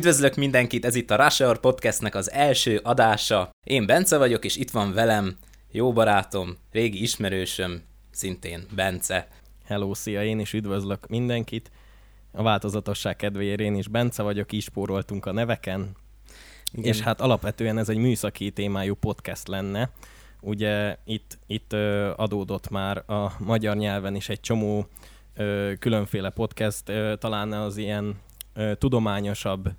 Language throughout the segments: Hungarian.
Üdvözlök mindenkit, ez itt a Rush Hour Podcastnek az első adása. Én Bence vagyok, és itt van velem jó barátom, régi ismerősöm, szintén Bence. Hello, szia, én is üdvözlök mindenkit. A változatosság kedvéért én is Bence vagyok, így spóroltunk a neveken. Igen. És hát alapvetően ez egy műszaki témájú podcast lenne. Ugye itt, itt adódott már a magyar nyelven is egy csomó különféle podcast, talán az ilyen tudományosabb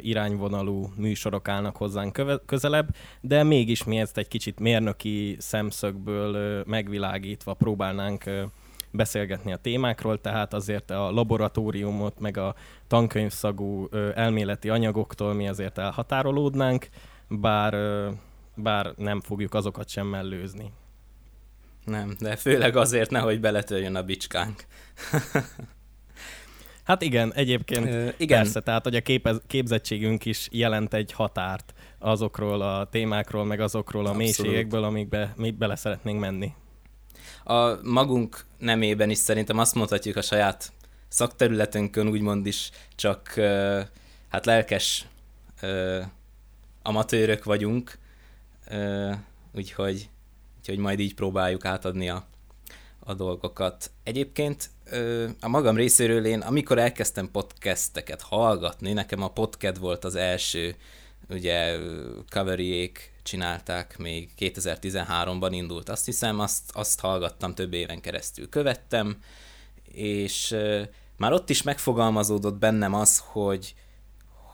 irányvonalú műsorok állnak hozzánk közelebb, de mégis mi ezt egy kicsit mérnöki szemszögből megvilágítva próbálnánk beszélgetni a témákról, tehát azért a laboratóriumot, meg a tankönyvszagú elméleti anyagoktól mi azért elhatárolódnánk, bár, bár nem fogjuk azokat sem mellőzni. Nem, de főleg azért nehogy beletöljön a bicskánk. Hát igen, egyébként Ö, igen. persze, tehát hogy a képez, képzettségünk is jelent egy határt azokról a témákról, meg azokról a Abszolút. mélységekből, amikbe mi bele szeretnénk menni. A magunk nemében is szerintem azt mondhatjuk a saját szakterületünkön úgymond is, csak hát lelkes amatőrök vagyunk, úgyhogy, úgyhogy majd így próbáljuk átadni a, a dolgokat. Egyébként a magam részéről én, amikor elkezdtem podcasteket hallgatni, nekem a podcast volt az első, ugye coveriék csinálták, még 2013-ban indult, azt hiszem, azt, azt hallgattam több éven keresztül, követtem, és már ott is megfogalmazódott bennem az, hogy,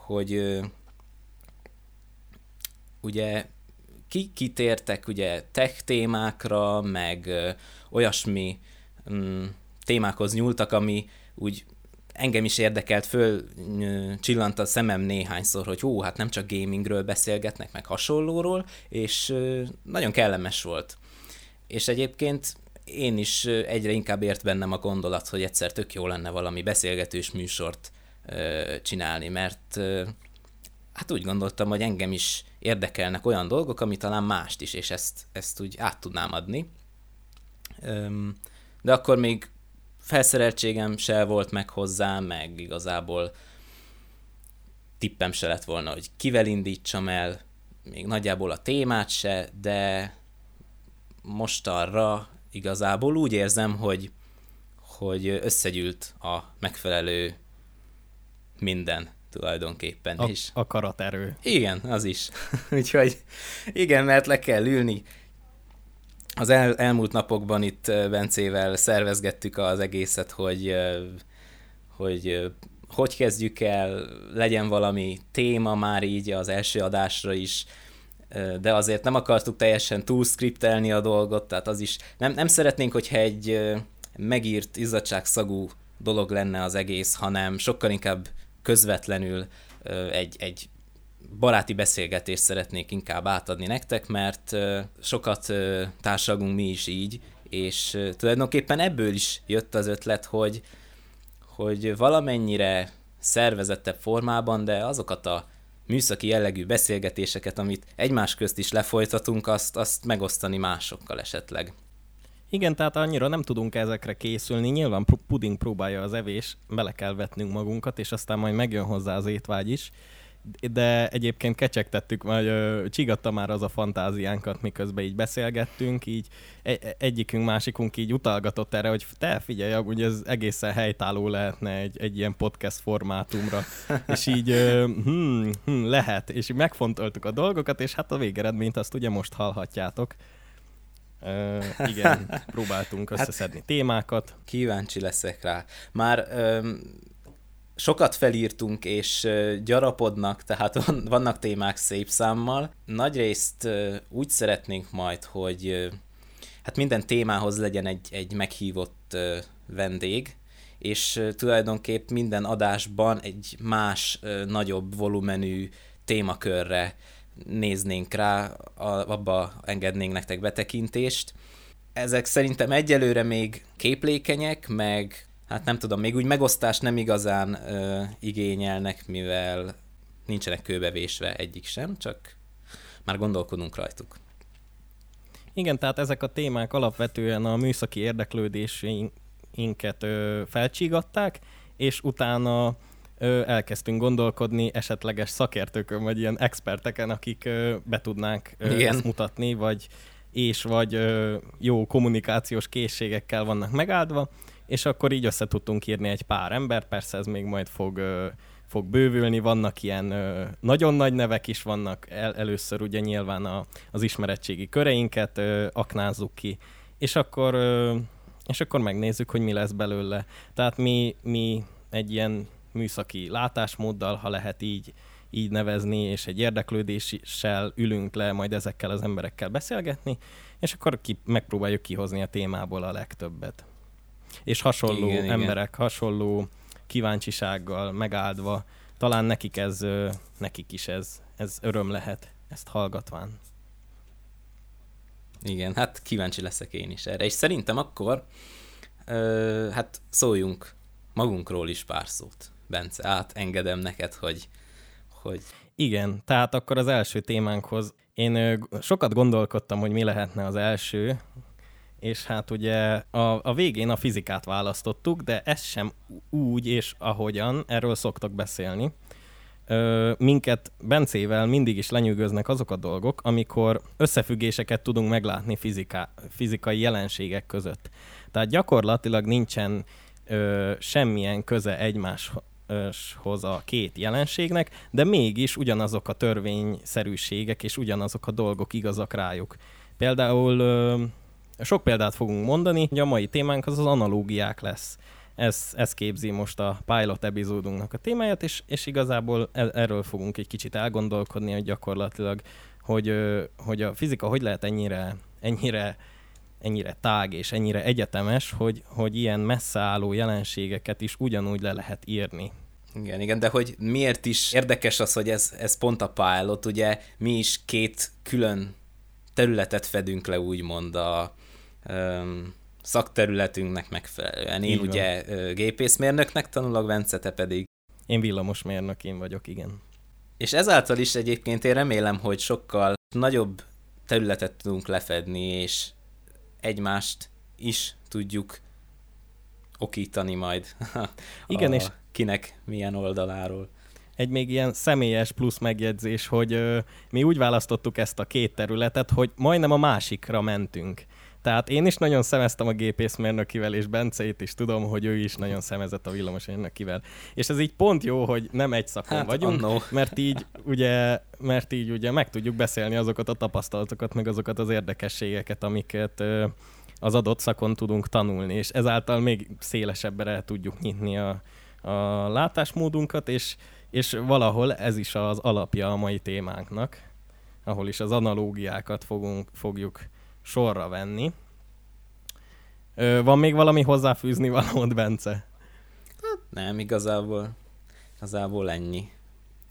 hogy ugye ki, kitértek ugye tech témákra, meg olyasmi mm, témákhoz nyúltak, ami úgy engem is érdekelt, föl csillant a szemem néhányszor, hogy hú, hát nem csak gamingről beszélgetnek, meg hasonlóról, és nagyon kellemes volt. És egyébként én is egyre inkább ért bennem a gondolat, hogy egyszer tök jó lenne valami beszélgetős műsort csinálni, mert hát úgy gondoltam, hogy engem is érdekelnek olyan dolgok, ami talán mást is, és ezt, ezt úgy át tudnám adni. De akkor még felszereltségem se volt meg hozzá, meg igazából tippem se lett volna, hogy kivel indítsam el, még nagyjából a témát se, de most arra igazából úgy érzem, hogy, hogy összegyűlt a megfelelő minden tulajdonképpen a, is. A karaterő. Igen, az is. Úgyhogy igen, mert le kell ülni, az el, elmúlt napokban itt Bencével szervezgettük az egészet, hogy hogy hogy kezdjük el, legyen valami téma már így az első adásra is, de azért nem akartuk teljesen túlskriptelni a dolgot, tehát az is, nem, nem szeretnénk, hogyha egy megírt izzadságszagú dolog lenne az egész, hanem sokkal inkább közvetlenül egy, egy baráti beszélgetést szeretnék inkább átadni nektek, mert sokat társalgunk mi is így, és tulajdonképpen ebből is jött az ötlet, hogy, hogy valamennyire szervezettebb formában, de azokat a műszaki jellegű beszélgetéseket, amit egymás közt is lefolytatunk, azt, azt megosztani másokkal esetleg. Igen, tehát annyira nem tudunk ezekre készülni. Nyilván puding próbálja az evés, bele kell vetnünk magunkat, és aztán majd megjön hozzá az étvágy is de egyébként kecsegtettük, vagy csigatta már az a fantáziánkat, miközben így beszélgettünk, így egyikünk, másikunk így utalgatott erre, hogy te figyelj, hogy ez egészen helytálló lehetne egy, egy ilyen podcast formátumra, és így hm, hm, lehet, és megfontoltuk a dolgokat, és hát a végeredményt azt ugye most hallhatjátok. Uh, igen, próbáltunk hát összeszedni hát, témákat. Kíváncsi leszek rá. Már um, sokat felírtunk, és gyarapodnak, tehát vannak témák szép számmal. Nagyrészt úgy szeretnénk majd, hogy hát minden témához legyen egy, egy meghívott vendég, és tulajdonképp minden adásban egy más, nagyobb volumenű témakörre néznénk rá, abba engednénk nektek betekintést. Ezek szerintem egyelőre még képlékenyek, meg hát nem tudom, még úgy megosztást nem igazán ö, igényelnek, mivel nincsenek kőbevésve egyik sem, csak már gondolkodunk rajtuk. Igen, tehát ezek a témák alapvetően a műszaki érdeklődéseinket ö, felcsígatták, és utána elkezdtünk gondolkodni esetleges szakértőkön, vagy ilyen experteken, akik be tudnánk Igen. ezt mutatni, vagy és vagy jó kommunikációs készségekkel vannak megáldva, és akkor így össze tudtunk írni egy pár ember, persze ez még majd fog, fog bővülni, vannak ilyen nagyon nagy nevek is vannak, El, először ugye nyilván a, az ismerettségi köreinket aknázzuk ki, és akkor, és akkor megnézzük, hogy mi lesz belőle. Tehát mi, mi egy ilyen műszaki látásmóddal, ha lehet így, így nevezni, és egy érdeklődéssel ülünk le majd ezekkel az emberekkel beszélgetni, és akkor ki, megpróbáljuk kihozni a témából a legtöbbet. És hasonló igen, emberek, igen. hasonló kíváncsisággal megáldva, talán nekik ez, nekik is ez, ez öröm lehet, ezt hallgatván. Igen, hát kíváncsi leszek én is erre. És szerintem akkor ö, hát szóljunk magunkról is pár szót. Bence, átengedem neked, hogy, hogy... Igen, tehát akkor az első témánkhoz én sokat gondolkodtam, hogy mi lehetne az első, és hát ugye a, a végén a fizikát választottuk, de ez sem úgy és ahogyan, erről szoktak beszélni. Ö, minket Bencével mindig is lenyűgöznek azok a dolgok, amikor összefüggéseket tudunk meglátni fizika, fizikai jelenségek között. Tehát gyakorlatilag nincsen ö, semmilyen köze egymáshoz a két jelenségnek, de mégis ugyanazok a törvényszerűségek és ugyanazok a dolgok igazak rájuk. Például ö, sok példát fogunk mondani, hogy a mai témánk az az analógiák lesz. Ez, ez képzi most a pilot epizódunknak a témáját, és, és igazából e, erről fogunk egy kicsit elgondolkodni, hogy gyakorlatilag, hogy, hogy a fizika hogy lehet ennyire, ennyire ennyire tág és ennyire egyetemes, hogy, hogy ilyen messze álló jelenségeket is ugyanúgy le lehet írni. Igen, igen, de hogy miért is érdekes az, hogy ez, ez pont a pilot, ugye mi is két külön területet fedünk le, úgymond a szakterületünknek megfelelően. Én Így ugye van. gépészmérnöknek tanulok, Vence, te pedig. Én villamosmérnök, én vagyok, igen. És ezáltal is egyébként én remélem, hogy sokkal nagyobb területet tudunk lefedni, és egymást is tudjuk okítani majd. Igen, a, és kinek milyen oldaláról. Egy még ilyen személyes plusz megjegyzés, hogy ö, mi úgy választottuk ezt a két területet, hogy majdnem a másikra mentünk. Tehát én is nagyon szemeztem a gépészmérnökivel, és Benceit is tudom, hogy ő is nagyon szemezett a villamosmérnökivel. És ez így pont jó, hogy nem egy szakon hát, vagyunk, annó. mert így, ugye, mert így ugye meg tudjuk beszélni azokat a tapasztalatokat, meg azokat az érdekességeket, amiket az adott szakon tudunk tanulni, és ezáltal még szélesebbre el tudjuk nyitni a, a látásmódunkat, és, és valahol ez is az alapja a mai témánknak, ahol is az analógiákat fogunk, fogjuk sorra venni. Ö, van még valami hozzáfűzni valót, Bence? Hát nem, igazából, igazából ennyi.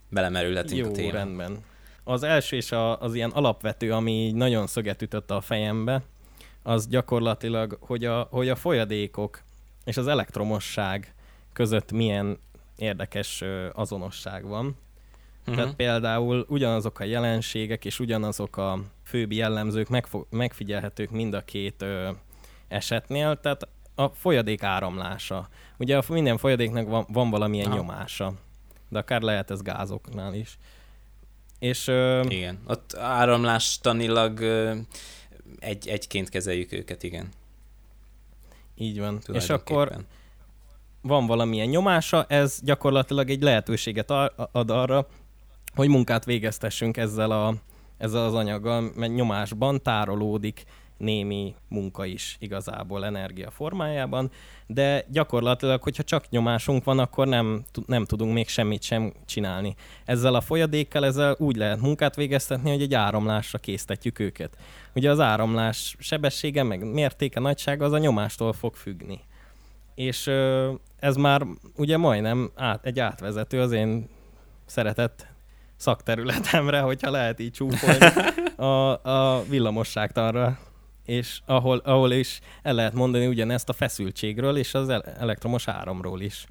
Belemerülhetünk Jó, a témába. rendben. Az első és a, az ilyen alapvető, ami nagyon szöget ütött a fejembe, az gyakorlatilag, hogy a, hogy a folyadékok és az elektromosság között milyen érdekes azonosság van. Uh-huh. Tehát például ugyanazok a jelenségek és ugyanazok a főbb jellemzők megfo- megfigyelhetők mind a két ö, esetnél, tehát a folyadék áramlása. Ugye a minden folyadéknak van, van valamilyen ha. nyomása, de akár lehet ez gázoknál is. És, ö, igen, ott áramlástanilag ö, egy, egyként kezeljük őket, igen. Így van. És akkor van valamilyen nyomása, ez gyakorlatilag egy lehetőséget ad arra, hogy munkát végeztessünk ezzel, a, ezzel az anyaggal, mert nyomásban tárolódik némi munka is igazából energia formájában, de gyakorlatilag, hogyha csak nyomásunk van, akkor nem, nem tudunk még semmit sem csinálni. Ezzel a folyadékkal, ezzel úgy lehet munkát végeztetni, hogy egy áramlásra késztetjük őket. Ugye az áramlás sebessége, meg mértéke, nagysága az a nyomástól fog függni. És ez már ugye majdnem át, egy átvezető az én szeretett szakterületemre, hogyha lehet így csúfolni, a, a villamosságtanra, és ahol, ahol is el lehet mondani ugyanezt a feszültségről és az elektromos áramról is.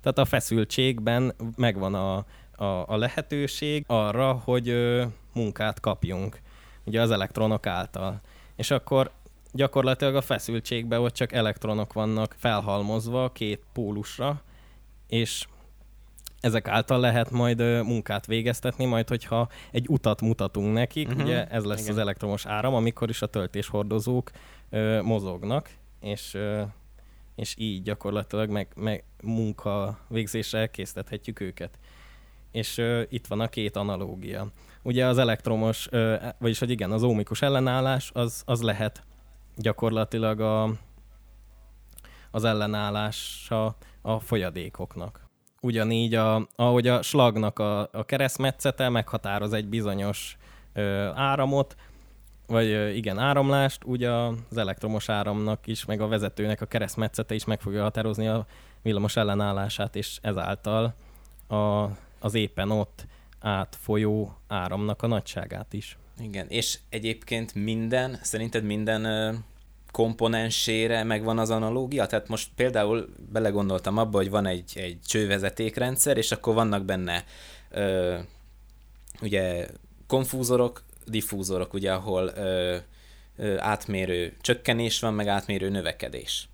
Tehát a feszültségben megvan a, a, a lehetőség arra, hogy ö, munkát kapjunk, ugye az elektronok által. És akkor gyakorlatilag a feszültségben ott csak elektronok vannak felhalmozva két pólusra, és ezek által lehet majd munkát végeztetni, majd hogyha egy utat mutatunk nekik, uh-huh. ugye ez lesz Igen. az elektromos áram, amikor is a töltéshordozók ö, mozognak, és, ö, és így gyakorlatilag meg, meg munka végzésre késztethetjük őket. És ö, itt van a két analógia. Ugye az elektromos, ö, vagyis hogy igen, az ómikus ellenállás az, az lehet gyakorlatilag a, az ellenállása a folyadékoknak ugyanígy, a, ahogy a slagnak a, a keresztmetszete meghatároz egy bizonyos ö, áramot, vagy ö, igen, áramlást, úgy az elektromos áramnak is, meg a vezetőnek a keresztmetszete is meg fogja határozni a villamos ellenállását, és ezáltal a, az éppen ott átfolyó áramnak a nagyságát is. Igen, és egyébként minden, szerinted minden komponensére megvan az analógia? Tehát most például belegondoltam abba, hogy van egy, egy csővezetékrendszer, és akkor vannak benne ö, ugye konfúzorok, diffúzorok, ugye, ahol ö, ö, átmérő csökkenés van, meg átmérő növekedés.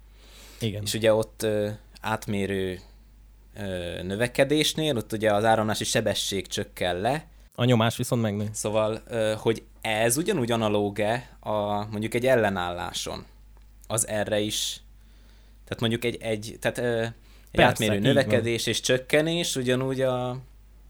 Igen. És ugye ott ö, átmérő ö, növekedésnél, ott ugye az áramlási sebesség csökken le, a nyomás viszont megnő. Szóval, hogy ez ugyanúgy analóge a mondjuk egy ellenálláson, az erre is, tehát mondjuk egy, egy tehát egy Persze, átmérő növekedés van. és csökkenés ugyanúgy a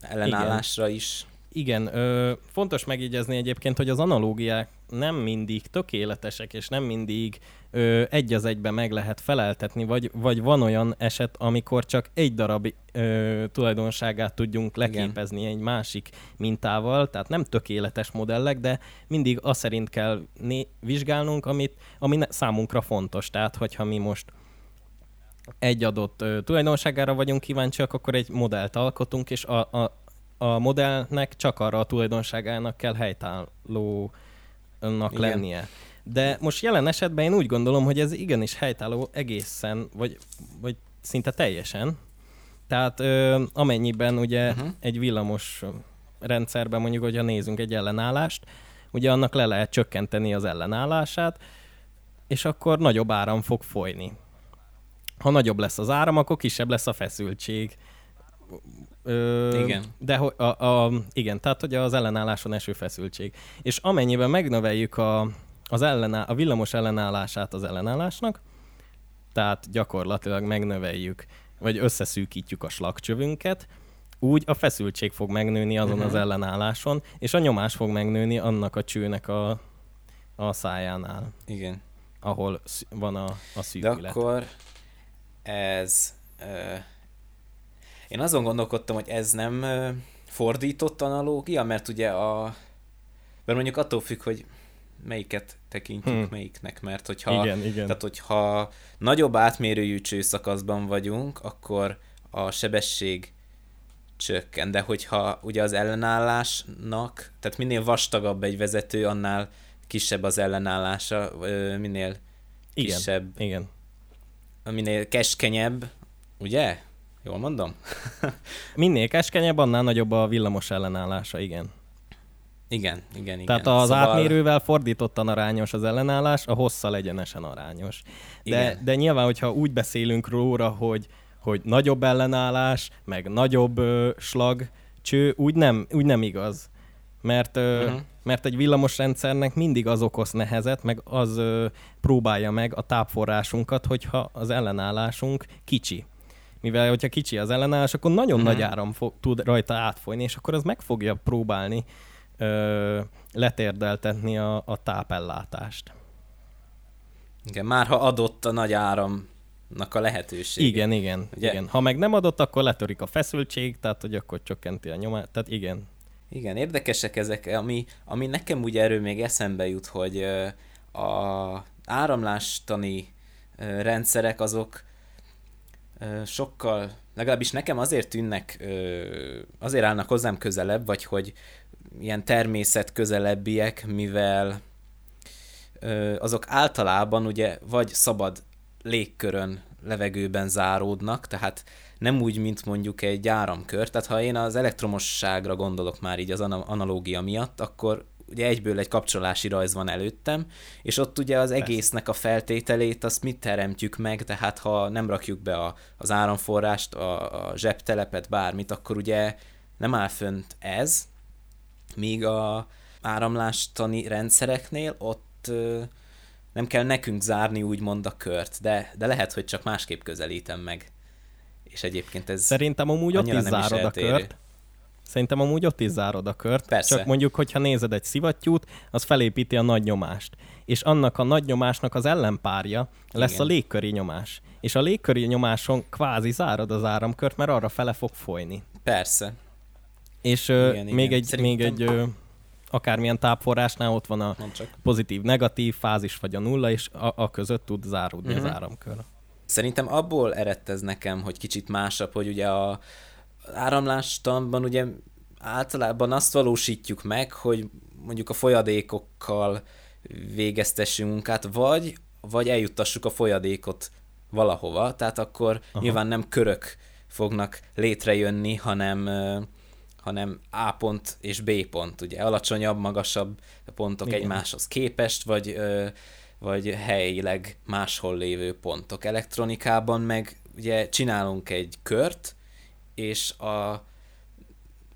ellenállásra Igen. is. Igen, ö, fontos megjegyezni egyébként, hogy az analógiák nem mindig tökéletesek, és nem mindig ö, egy az egyben meg lehet feleltetni, vagy, vagy van olyan eset, amikor csak egy darab ö, tulajdonságát tudjunk leképezni Igen. egy másik mintával, tehát nem tökéletes modellek, de mindig azt szerint kell né- vizsgálnunk, amit, ami ne- számunkra fontos. Tehát, hogyha mi most egy adott ö, tulajdonságára vagyunk kíváncsiak, akkor egy modellt alkotunk, és a, a, a modellnek csak arra a tulajdonságának kell helytállónak Igen. lennie. De most jelen esetben én úgy gondolom, hogy ez igenis helytálló egészen, vagy, vagy szinte teljesen. Tehát ö, amennyiben ugye uh-huh. egy villamos rendszerben mondjuk, hogyha nézünk egy ellenállást, ugye annak le lehet csökkenteni az ellenállását, és akkor nagyobb áram fog folyni. Ha nagyobb lesz az áram, akkor kisebb lesz a feszültség. Ö, igen. De a, a, igen, tehát hogy az ellenálláson eső feszültség. És amennyiben megnöveljük a, az ellená, a villamos ellenállását az ellenállásnak, tehát gyakorlatilag megnöveljük, vagy összeszűkítjük a slagcsövünket, úgy a feszültség fog megnőni azon uh-huh. az ellenálláson, és a nyomás fog megnőni annak a csőnek a, a szájánál. Igen. Ahol van a, a szűkület. De akkor ez... Uh, én azon gondolkodtam, hogy ez nem fordított analógia, mert ugye a... Mert mondjuk attól függ, hogy melyiket tekintjük hmm. melyiknek, mert hogyha, igen, igen. Tehát, hogyha nagyobb átmérőjű csőszakaszban vagyunk, akkor a sebesség csökken, de hogyha ugye az ellenállásnak, tehát minél vastagabb egy vezető, annál kisebb az ellenállása, minél igen, kisebb, igen. minél keskenyebb, ugye? Jól mondom? minél keskenyebb, annál nagyobb a villamos ellenállása, igen. Igen, igen, igen. Tehát az szóval... átmérővel fordítottan arányos az ellenállás, a hosszal egyenesen arányos. De, de nyilván, hogyha úgy beszélünk róla, hogy, hogy nagyobb ellenállás, meg nagyobb ö, slag cső, úgy nem, úgy nem igaz. Mert, ö, uh-huh. mert egy villamos rendszernek mindig az okoz nehezet, meg az ö, próbálja meg a tápforrásunkat, hogyha az ellenállásunk kicsi mivel hogyha kicsi az ellenállás, akkor nagyon uh-huh. nagy áram fog, tud rajta átfolyni, és akkor az meg fogja próbálni ö, letérdeltetni a, a tápellátást. Igen, már ha adott a nagy áramnak a lehetőség. Igen, igen, Ugye? igen. Ha meg nem adott, akkor letörik a feszültség, tehát hogy akkor csökkenti a nyomát, tehát igen. Igen, érdekesek ezek, ami, ami nekem ugye erről még eszembe jut, hogy a áramlástani rendszerek azok sokkal, legalábbis nekem azért tűnnek, azért állnak hozzám közelebb, vagy hogy ilyen természet közelebbiek, mivel azok általában ugye vagy szabad légkörön, levegőben záródnak, tehát nem úgy, mint mondjuk egy áramkör. Tehát ha én az elektromosságra gondolok már így az analógia miatt, akkor ugye egyből egy kapcsolási rajz van előttem, és ott ugye az egésznek a feltételét, azt mit teremtjük meg, tehát ha nem rakjuk be a, az áramforrást, a, a zsebtelepet, bármit, akkor ugye nem áll fönt ez, míg a áramlástani rendszereknél ott ö, nem kell nekünk zárni úgymond a kört, de, de lehet, hogy csak másképp közelítem meg. És egyébként ez Szerintem amúgy ott is zárod a kört. Szerintem amúgy ott is zárod a kört. Persze. Csak mondjuk, hogyha nézed egy szivattyút, az felépíti a nagy nyomást. És annak a nagy nyomásnak az ellenpárja lesz Igen. a légköri nyomás. És a légköri nyomáson kvázi zárod az áramkört, mert arra fele fog folyni. Persze. És igen, még igen. egy, Szerintem... még egy ö, akármilyen tápforrásnál ott van a pozitív-negatív fázis vagy a nulla, és a, a között tud záródni uh-huh. az mhm. áramkör. Szerintem abból eredt ez nekem, hogy kicsit másabb, hogy ugye a áramlástanban ugye általában azt valósítjuk meg, hogy mondjuk a folyadékokkal végeztessünk munkát, vagy, vagy eljuttassuk a folyadékot valahova, tehát akkor Aha. nyilván nem körök fognak létrejönni, hanem hanem A pont és B pont, ugye alacsonyabb, magasabb pontok Igen. egymáshoz képest, vagy, vagy helyileg máshol lévő pontok. Elektronikában meg ugye csinálunk egy kört, és a,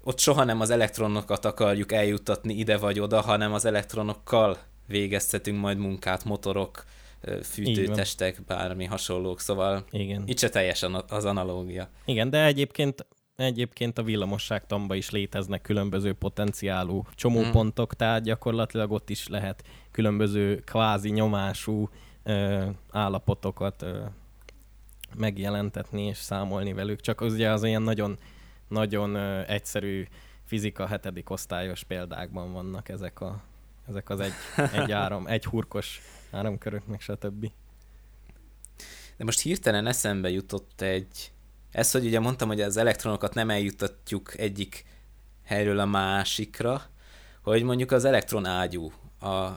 ott soha nem az elektronokat akarjuk eljuttatni ide vagy oda, hanem az elektronokkal végeztetünk majd munkát, motorok, fűtőtestek, bármi hasonlók, szóval Igen. itt se teljesen az analógia. Igen, de egyébként egyébként a villamosságtamba is léteznek különböző potenciálú csomópontok, hmm. tehát gyakorlatilag ott is lehet különböző kvázi nyomású ö, állapotokat ö, megjelentetni és számolni velük. Csak az ugye az ilyen nagyon, nagyon egyszerű fizika hetedik osztályos példákban vannak ezek, a, ezek az egy, egy áram, egy hurkos áramkörök, meg stb. De most hirtelen eszembe jutott egy, ez, hogy ugye mondtam, hogy az elektronokat nem eljuttatjuk egyik helyről a másikra, hogy mondjuk az elektron ágyú, a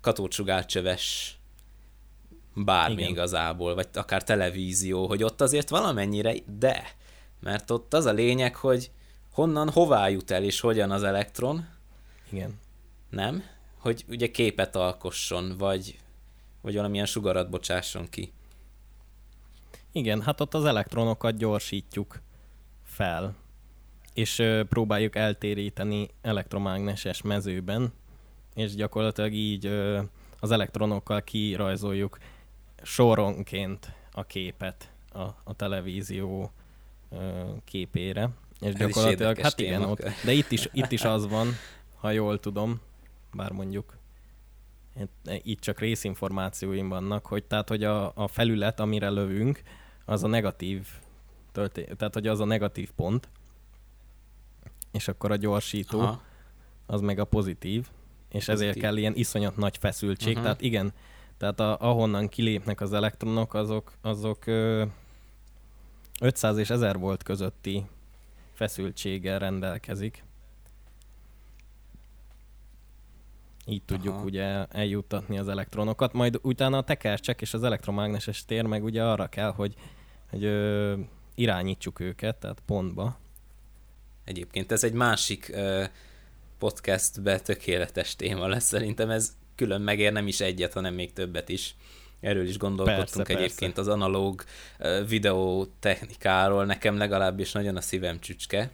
katócsugárcsöves bármi Igen. igazából, vagy akár televízió, hogy ott azért valamennyire, de, mert ott az a lényeg, hogy honnan, hová jut el, és hogyan az elektron. Igen. Nem? Hogy ugye képet alkosson, vagy, vagy valamilyen sugarat bocsásson ki. Igen, hát ott az elektronokat gyorsítjuk fel, és ö, próbáljuk eltéríteni elektromágneses mezőben, és gyakorlatilag így ö, az elektronokkal kirajzoljuk soronként a képet a, a televízió képére. És gyakorlatilag, hát igen, ott, de itt is, itt is az van, ha jól tudom, bár mondjuk itt csak részinformációim vannak, hogy tehát, hogy a, a felület, amire lövünk, az a negatív tölté- tehát hogy az a negatív pont, és akkor a gyorsító Aha. az meg a pozitív, és pozitív. ezért kell ilyen iszonyat nagy feszültség, uh-huh. tehát igen, tehát a, ahonnan kilépnek az elektronok, azok, azok ö, 500 és 1000 volt közötti feszültséggel rendelkezik. Így tudjuk Aha. ugye eljuttatni az elektronokat, majd utána a tekercsek és az elektromágneses tér meg ugye arra kell, hogy, hogy ö, irányítsuk őket, tehát pontba. Egyébként ez egy másik ö, podcastbe tökéletes téma lesz, szerintem ez külön megér nem is egyet, hanem még többet is. Erről is gondolkodtunk persze, egyébként persze. az analóg videó technikáról, nekem legalábbis nagyon a szívem csücske.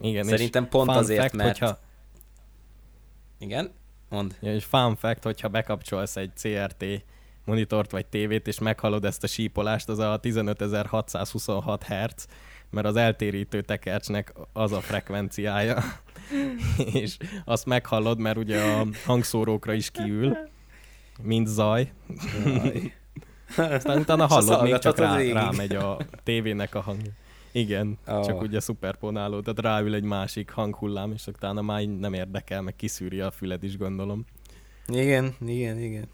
Igen, Szerintem pont azért, fact, mert... Hogyha igen, mond. Ja, és fun fact, hogyha bekapcsolsz egy CRT monitort vagy tévét, és meghallod ezt a sípolást, az a 15626 Hz, mert az eltérítő tekercsnek az a frekvenciája, és azt meghallod, mert ugye a hangszórókra is kiül, mint zaj. Aztán utána hallod, még csak rá, rámegy a tévének a hangja. Igen, oh. csak ugye szuperponáló, tehát ráül egy másik hanghullám, és utána már nem érdekel, meg kiszűri a füled is, gondolom. Igen, igen, igen.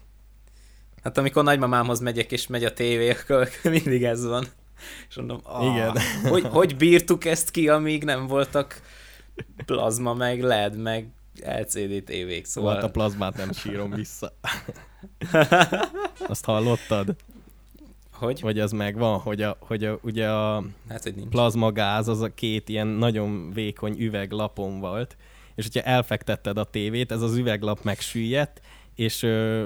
Hát amikor nagymamámhoz megyek, és megy a tévé, akkor mindig ez van. És mondom, ah, igen. hogy, hogy bírtuk ezt ki, amíg nem voltak plazma, meg LED, meg LCD tévék, szóval... Volt a plazmát nem sírom vissza. Azt hallottad? Hogy? Hogy az megvan, hogy, a, hogy a, ugye a hát, hogy nincs. plazmagáz az a két ilyen nagyon vékony üveglapon volt, és hogyha elfektetted a tévét, ez az üveglap megsüllyedt, és ö,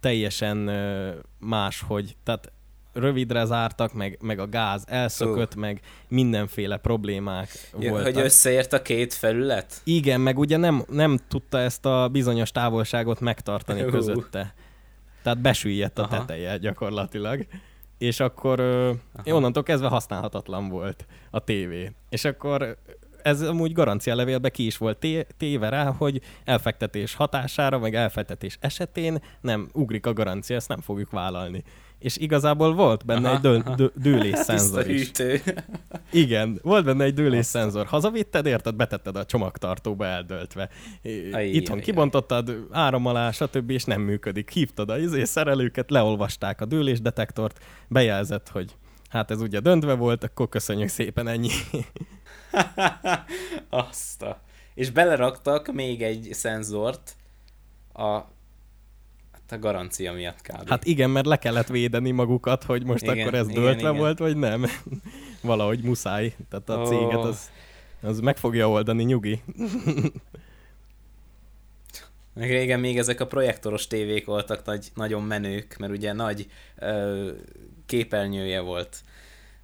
teljesen ö, más, hogy, tehát rövidre zártak, meg, meg a gáz elszökött, uh. meg mindenféle problémák ja, voltak. Hogy összeért a két felület? Igen, meg ugye nem, nem tudta ezt a bizonyos távolságot megtartani uh. közötte. Tehát besüllyedt a Aha. teteje gyakorlatilag. És akkor Aha. onnantól kezdve használhatatlan volt a tévé. És akkor ez amúgy garancialevélbe ki is volt téve rá, hogy elfektetés hatására, meg elfektetés esetén nem ugrik a garancia, ezt nem fogjuk vállalni és igazából volt benne aha, egy dő, dő, dőlésszenzor is. Igen, volt benne egy dőlésszenzor. Hazavitted, érted, betetted a csomagtartóba eldöltve. Aj, Itthon aj, kibontottad, áram alá, stb. és nem működik. Hívtad a izé szerelőket, leolvasták a dőlésdetektort, bejelzett, hogy hát ez ugye döntve volt, akkor köszönjük szépen ennyi. Azt a... És beleraktak még egy szenzort a a garancia miatt kb. Hát igen, mert le kellett védeni magukat, hogy most igen, akkor ez igen, döltve igen. volt, vagy nem. Valahogy muszáj. Tehát a oh. céget az, az meg fogja oldani, nyugi. Meg régen még ezek a projektoros tévék voltak nagy, nagyon menők, mert ugye nagy ö, képernyője volt,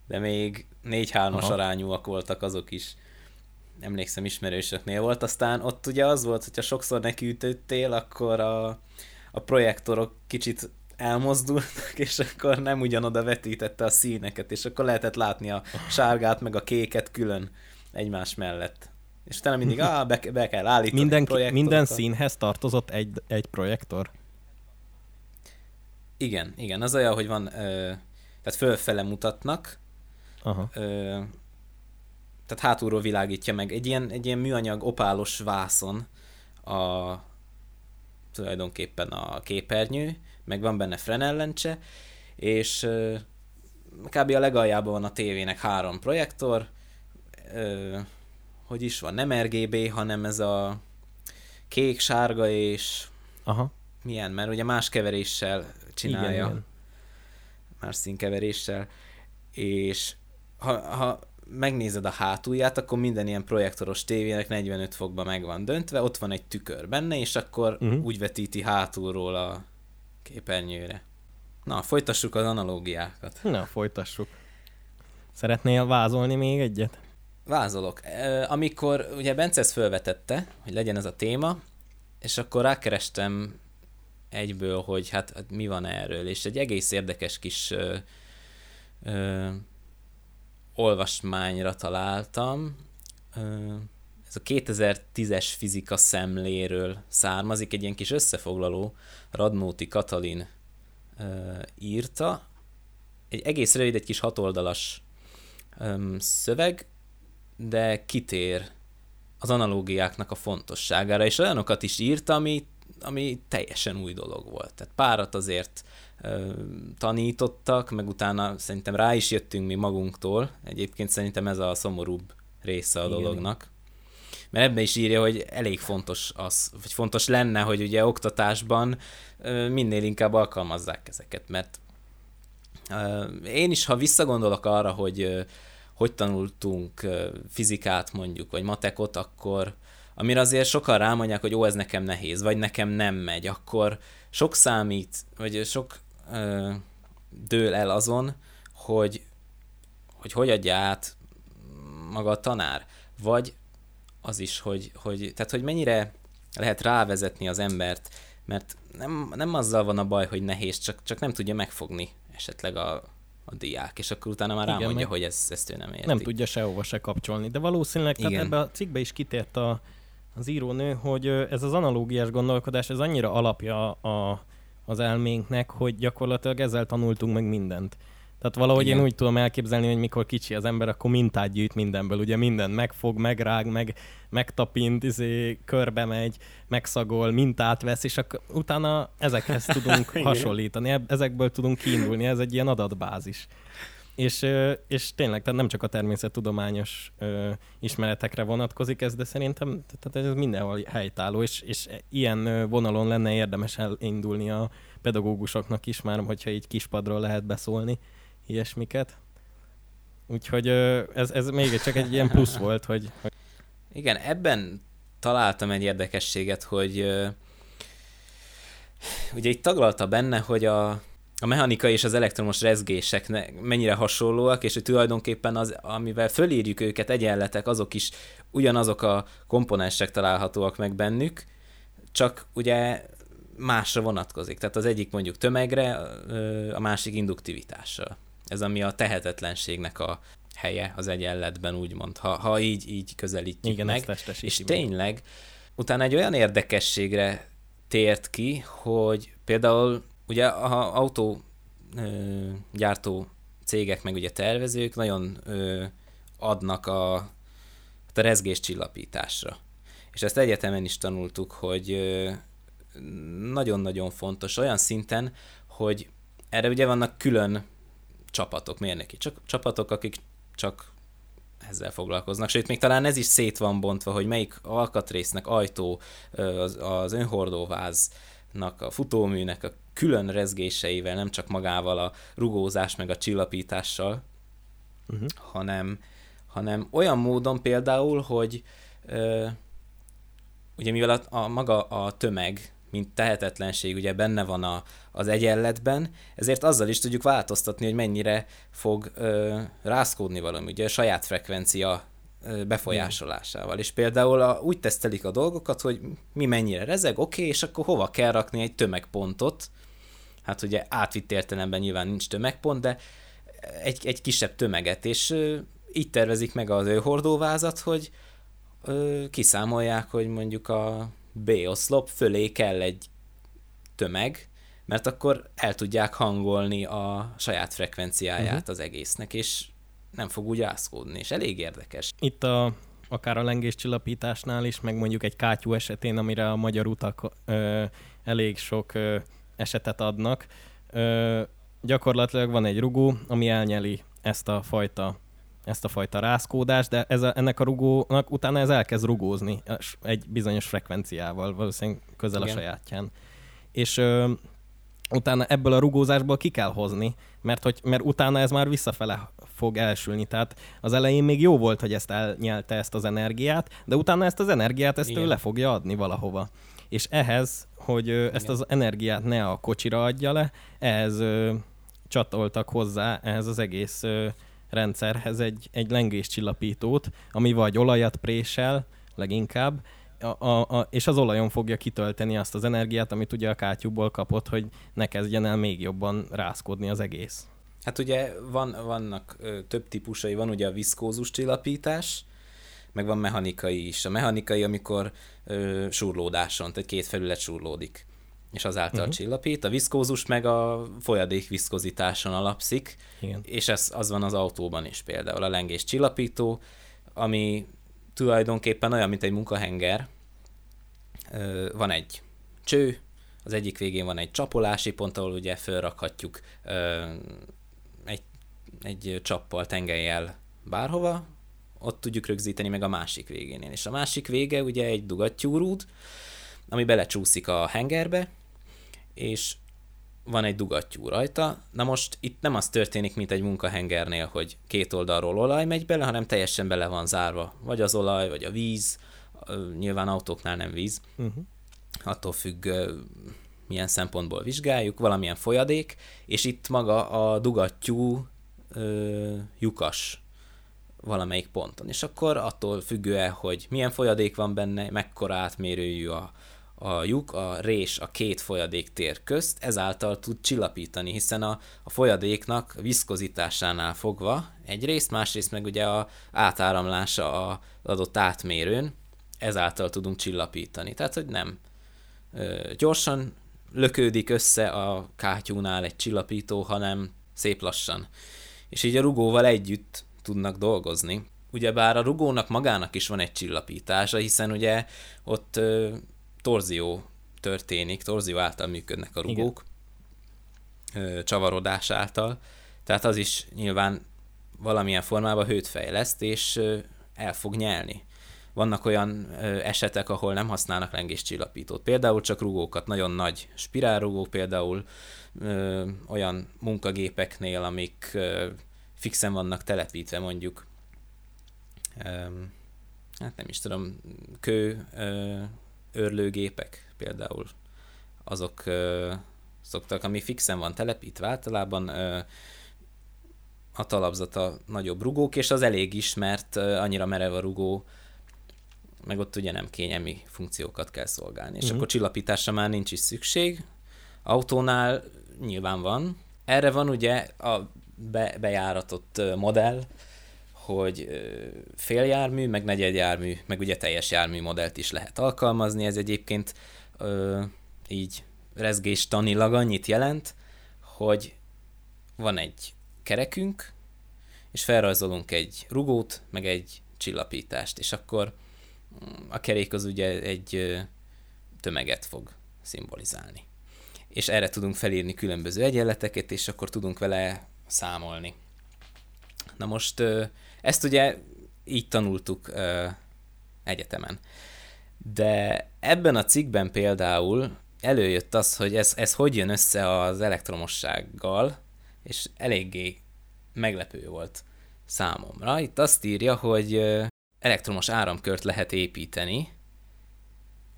de még 4-3-as arányúak voltak azok is. Emlékszem, ismerősöknél volt. Aztán ott ugye az volt, hogyha sokszor nekiütöttél, akkor a, a projektorok kicsit elmozdultak, és akkor nem ugyanoda vetítette a színeket, és akkor lehetett látni a sárgát meg a kéket külön egymás mellett. És utána mindig, ah, be, be kell állítani minden, minden színhez tartozott egy, egy projektor? Igen, igen. Az olyan, hogy van, ö, tehát fölfele mutatnak, Aha. Ö, tehát hátulról világítja meg. Egy ilyen, egy ilyen műanyag opálos vászon a, tulajdonképpen a képernyő, meg van benne frenellencse, és kb. a legaljában van a tévének három projektor, hogy is van, nem RGB, hanem ez a kék, sárga és Aha. milyen, mert ugye más keveréssel csinálja. Igen, igen. Más színkeveréssel. És ha, ha megnézed a hátulját, akkor minden ilyen projektoros tévének 45 fokban meg van döntve, ott van egy tükör benne, és akkor uh-huh. úgy vetíti hátulról a képernyőre. Na, folytassuk az analógiákat. Na, folytassuk. Szeretnél vázolni még egyet? Vázolok. Amikor ugye Bence ezt felvetette, hogy legyen ez a téma, és akkor rákerestem egyből, hogy hát, hát mi van erről, és egy egész érdekes kis ö, ö, olvasmányra találtam. Ez a 2010-es fizika szemléről származik, egy ilyen kis összefoglaló, Radnóti Katalin írta. Egy egész rövid, egy kis hatoldalas szöveg, de kitér az analógiáknak a fontosságára, és olyanokat is írt, ami, ami teljesen új dolog volt. Tehát párat azért tanítottak, meg utána szerintem rá is jöttünk mi magunktól. Egyébként szerintem ez a szomorúbb része a Igen. dolognak. Mert ebben is írja, hogy elég fontos az, vagy fontos lenne, hogy ugye oktatásban minél inkább alkalmazzák ezeket, mert én is, ha visszagondolok arra, hogy hogy tanultunk fizikát mondjuk, vagy matekot, akkor amire azért sokan rámondják, hogy ó, ez nekem nehéz, vagy nekem nem megy, akkor sok számít, vagy sok ö, dől el azon, hogy, hogy hogy adja át maga a tanár, vagy az is, hogy, hogy, tehát, hogy mennyire lehet rávezetni az embert, mert nem, nem azzal van a baj, hogy nehéz, csak, csak nem tudja megfogni esetleg a, a diák, és akkor utána már rámondja, Igen, hogy ezt, ezt ő nem érti. Nem tudja sehova se kapcsolni, de valószínűleg tehát ebbe a cikkbe is kitért a, az írónő, hogy ez az analógiás gondolkodás, ez annyira alapja a, az elménknek, hogy gyakorlatilag ezzel tanultunk meg mindent. Tehát valahogy Igen. én úgy tudom elképzelni, hogy mikor kicsi az ember, akkor mintát gyűjt mindenből. Ugye minden megfog, megrág, meg, megtapint, izé, körbe megy, megszagol, mintát vesz, és akkor utána ezekhez tudunk hasonlítani, ezekből tudunk kiindulni, ez egy ilyen adatbázis. És, és tényleg, tehát nem csak a természettudományos ö, ismeretekre vonatkozik ez, de szerintem tehát ez mindenhol helytálló, és, és ilyen vonalon lenne érdemes elindulni a pedagógusoknak is, már hogyha így kispadról lehet beszólni ilyesmiket. Úgyhogy ez, ez még csak egy ilyen plusz volt, hogy, hogy... Igen, ebben találtam egy érdekességet, hogy ö, ugye itt taglalta benne, hogy a, a mechanika és az elektromos rezgések mennyire hasonlóak, és hogy tulajdonképpen az, amivel fölírjuk őket egyenletek, azok is ugyanazok a komponensek találhatóak meg bennük, csak ugye másra vonatkozik. Tehát az egyik mondjuk tömegre, a másik induktivitásra. Ez ami a tehetetlenségnek a helye az egyenletben, úgymond, ha, ha így, így közelítjük Igen, meg. És tényleg utána egy olyan érdekességre tért ki, hogy például ugye a autó gyártó cégek, meg ugye tervezők nagyon adnak a, a rezgés csillapításra. És ezt egyetemen is tanultuk, hogy nagyon-nagyon fontos olyan szinten, hogy erre ugye vannak külön csapatok, mérnöki csak csapatok, akik csak ezzel foglalkoznak. Sőt, még talán ez is szét van bontva, hogy melyik alkatrésznek, ajtó, az, az önhordóváznak, a futóműnek a külön rezgéseivel, nem csak magával a rugózás meg a csillapítással, uh-huh. hanem, hanem olyan módon például, hogy ö, ugye mivel a, a maga a tömeg mint tehetetlenség ugye benne van a, az egyenletben, ezért azzal is tudjuk változtatni, hogy mennyire fog ö, rászkódni valami, ugye a saját frekvencia befolyásolásával. És például a, úgy tesztelik a dolgokat, hogy mi mennyire rezeg, oké, okay, és akkor hova kell rakni egy tömegpontot. Hát ugye átvitt értelemben nyilván nincs tömegpont, de egy, egy kisebb tömeget, és így tervezik meg az ő hordóvázat, hogy ö, kiszámolják, hogy mondjuk a B-oszlop fölé kell egy tömeg, mert akkor el tudják hangolni a saját frekvenciáját uh-huh. az egésznek, és nem fog úgy ászkódni, és elég érdekes. Itt a, akár a lengéscsillapításnál is, meg mondjuk egy kátyú esetén, amire a magyar utak ö, elég sok ö, esetet adnak, ö, gyakorlatilag van egy rugó, ami elnyeli ezt a fajta ezt a fajta rázkódást, de ez a, ennek a rugónak utána ez elkezd rugózni egy bizonyos frekvenciával, valószínűleg közel Igen. a sajátján. És ö, utána ebből a rugózásból ki kell hozni, mert, hogy, mert utána ez már visszafele fog elsülni. Tehát az elején még jó volt, hogy ezt elnyelte ezt az energiát, de utána ezt az energiát ezt Igen. ő le fogja adni valahova. És ehhez, hogy ö, ezt az energiát ne a kocsira adja le, ehhez ö, csatoltak hozzá ehhez az egész ö, rendszerhez egy, egy lengéscsillapítót, ami vagy olajat présel, leginkább, a, a, a, és az olajon fogja kitölteni azt az energiát, amit ugye a kátyúból kapott, hogy ne kezdjen el még jobban rászkodni az egész. Hát ugye van, vannak ö, több típusai, van ugye a viszkózus csillapítás, meg van mechanikai is. A mechanikai, amikor ö, surlódáson, tehát két felület surlódik és azáltal uh-huh. csillapít. A viszkózus meg a folyadék viszkozitáson alapszik, Igen. és ez az van az autóban is például, a lengés csillapító, ami tulajdonképpen olyan, mint egy munkahenger. Van egy cső, az egyik végén van egy csapolási pont, ahol ugye felrakhatjuk egy, egy csappal, tengelyel bárhova, ott tudjuk rögzíteni meg a másik végénél. És a másik vége ugye egy dugattyúrúd, ami belecsúszik a hengerbe, és van egy dugattyú rajta. Na most itt nem az történik, mint egy munkahengernél, hogy két oldalról olaj megy bele, hanem teljesen bele van zárva. Vagy az olaj, vagy a víz. Nyilván autóknál nem víz. Uh-huh. Attól függ, milyen szempontból vizsgáljuk, valamilyen folyadék, és itt maga a dugattyú ö, lyukas valamelyik ponton. És akkor attól függően, hogy milyen folyadék van benne, mekkora átmérőjű a, a lyuk, a rés a két folyadék tér közt, ezáltal tud csillapítani, hiszen a, a folyadéknak viszkozitásánál fogva egyrészt, másrészt meg ugye a átáramlása az adott átmérőn, ezáltal tudunk csillapítani. Tehát, hogy nem ö, gyorsan lökődik össze a kátyúnál egy csillapító, hanem szép lassan. És így a rugóval együtt tudnak dolgozni. Ugyebár a rugónak magának is van egy csillapítása, hiszen ugye ott ö, torzió történik, torzió által működnek a rugók, Igen. csavarodás által, tehát az is nyilván valamilyen formában hőt fejleszt, és el fog nyelni. Vannak olyan esetek, ahol nem használnak lengéscsillapítót. Például csak rugókat, nagyon nagy spirálrugók, például ö, olyan munkagépeknél, amik ö, fixen vannak telepítve mondjuk ö, hát nem is tudom, kő ö, örlőgépek például, azok ö, szoktak, ami fixen van telepítve általában, ö, a talapzata nagyobb rugók, és az elég is, mert annyira merev a rugó, meg ott ugye nem kényelmi funkciókat kell szolgálni. És uh-huh. akkor csillapításra már nincs is szükség. Autónál nyilván van. Erre van ugye a be, bejáratott modell, hogy féljármű, meg negyedjármű, meg ugye teljes jármű modellt is lehet alkalmazni. Ez egyébként ö, így rezgéstanilag annyit jelent, hogy van egy kerekünk, és felrajzolunk egy rugót, meg egy csillapítást, és akkor a kerék az ugye egy tömeget fog szimbolizálni. És erre tudunk felírni különböző egyenleteket, és akkor tudunk vele számolni. Na most ezt ugye így tanultuk egyetemen. De ebben a cikkben például előjött az, hogy ez, ez hogy jön össze az elektromossággal, és eléggé meglepő volt számomra. Itt azt írja, hogy elektromos áramkört lehet építeni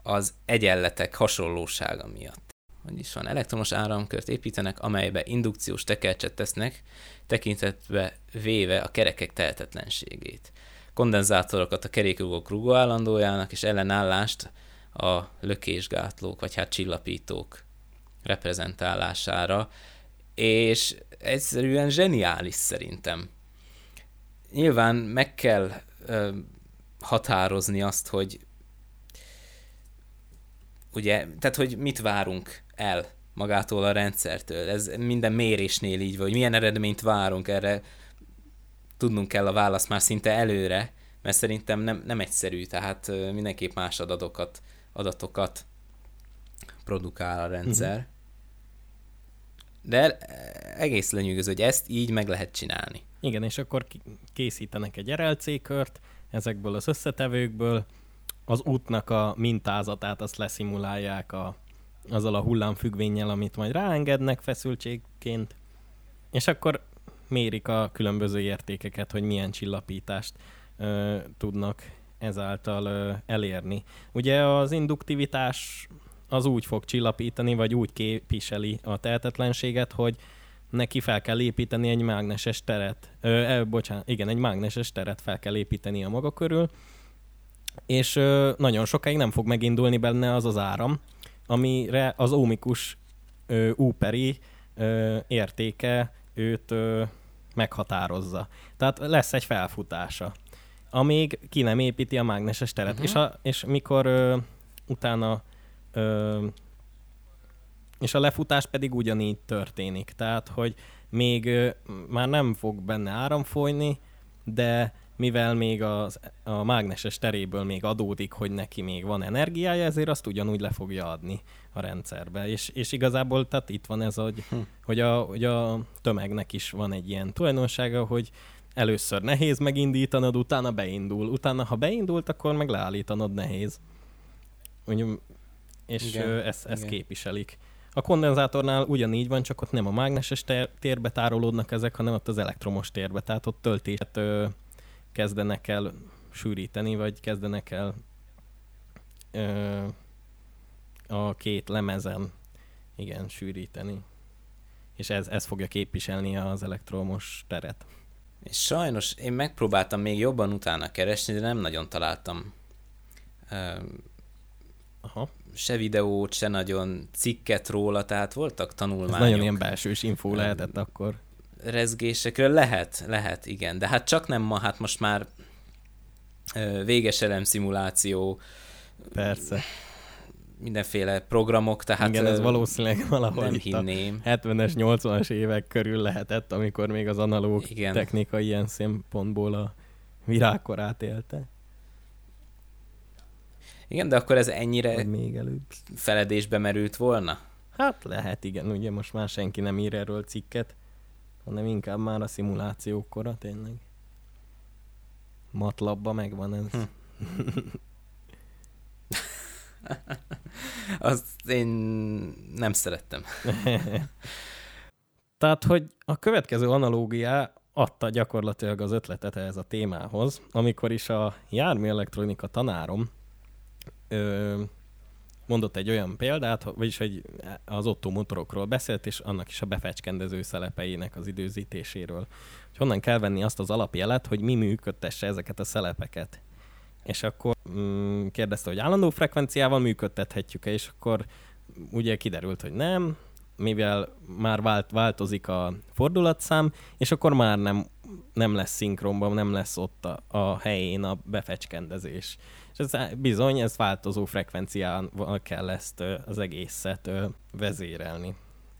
az egyenletek hasonlósága miatt. is van, elektromos áramkört építenek, amelybe indukciós tekercset tesznek, tekintetbe véve a kerekek tehetetlenségét. Kondenzátorokat a kerékrugók rugóállandójának és ellenállást a lökésgátlók, vagy hát csillapítók reprezentálására, és egyszerűen zseniális szerintem. Nyilván meg kell határozni azt, hogy ugye, tehát hogy mit várunk el magától a rendszertől. Ez minden mérésnél így van, hogy milyen eredményt várunk erre, tudnunk kell a választ már szinte előre, mert szerintem nem, nem egyszerű, tehát mindenképp más adatokat, adatokat produkál a rendszer. Uh-huh. De egész lenyűgöző, hogy ezt így meg lehet csinálni. Igen, és akkor készítenek egy RLC kört ezekből az összetevőkből, az útnak a mintázatát azt leszimulálják a, azzal a hullámfüggvényel, amit majd ráengednek feszültségként, és akkor mérik a különböző értékeket, hogy milyen csillapítást ö, tudnak ezáltal ö, elérni. Ugye az induktivitás az úgy fog csillapítani, vagy úgy képviseli a tehetetlenséget, hogy neki fel kell építeni egy mágneses teret. Ö, ö, bocsánat, igen, egy mágneses teret fel kell építeni a maga körül, és ö, nagyon sokáig nem fog megindulni benne az az áram, amire az ómikus ö, úperi ö, értéke őt ö, meghatározza. Tehát lesz egy felfutása, amíg ki nem építi a mágneses teret. Uh-huh. És, a, és mikor ö, utána Ö, és a lefutás pedig ugyanígy történik. Tehát, hogy még már nem fog benne áram folyni, de mivel még az, a mágneses teréből még adódik, hogy neki még van energiája, ezért azt ugyanúgy le fogja adni a rendszerbe. És, és igazából tehát itt van ez, hogy, hm. hogy, a, hogy a tömegnek is van egy ilyen tulajdonsága, hogy először nehéz megindítanod, utána beindul. Utána, ha beindult, akkor meg leállítanod nehéz. Úgy, és igen, ezt, ezt igen. képviselik. A kondenzátornál ugyanígy van, csak ott nem a mágneses térbe tárolódnak ezek, hanem ott az elektromos térbe, tehát ott töltést ö, kezdenek el sűríteni, vagy kezdenek el ö, a két lemezen igen, sűríteni. És ez, ez fogja képviselni az elektromos teret. És sajnos én megpróbáltam még jobban utána keresni, de nem nagyon találtam Aha se videót, se nagyon cikket róla, tehát voltak tanulmányok. Ez nagyon ilyen belsős infó lehetett akkor. Rezgésekről lehet, lehet, igen. De hát csak nem ma, hát most már véges szimuláció. Persze. Mindenféle programok, tehát Igen, ez valószínűleg valahol nem hinném. 70-es, 80-as évek körül lehetett, amikor még az analóg Igen. technika ilyen szempontból a virágkorát élte. Igen, de akkor ez ennyire Vagy még előbb. feledésbe merült volna? Hát lehet, igen. Ugye most már senki nem ír erről cikket, hanem inkább már a szimulációkora tényleg. Matlabba megvan ez. Hm. Azt én nem szerettem. Tehát, hogy a következő analógiá adta gyakorlatilag az ötletet ehhez a témához, amikor is a jármű elektronika tanárom ö, mondott egy olyan példát, vagyis hogy az Otto motorokról beszélt, és annak is a befecskendező szelepeinek az időzítéséről. Hogy honnan kell venni azt az alapjelet, hogy mi működtesse ezeket a szelepeket. És akkor mm, kérdezte, hogy állandó frekvenciával működtethetjük-e, és akkor ugye kiderült, hogy nem, mivel már vált, változik a fordulatszám, és akkor már nem, nem lesz szinkronban, nem lesz ott a, a helyén a befecskendezés. És ez bizony, ez változó frekvenciával kell ezt az egészet vezérelni.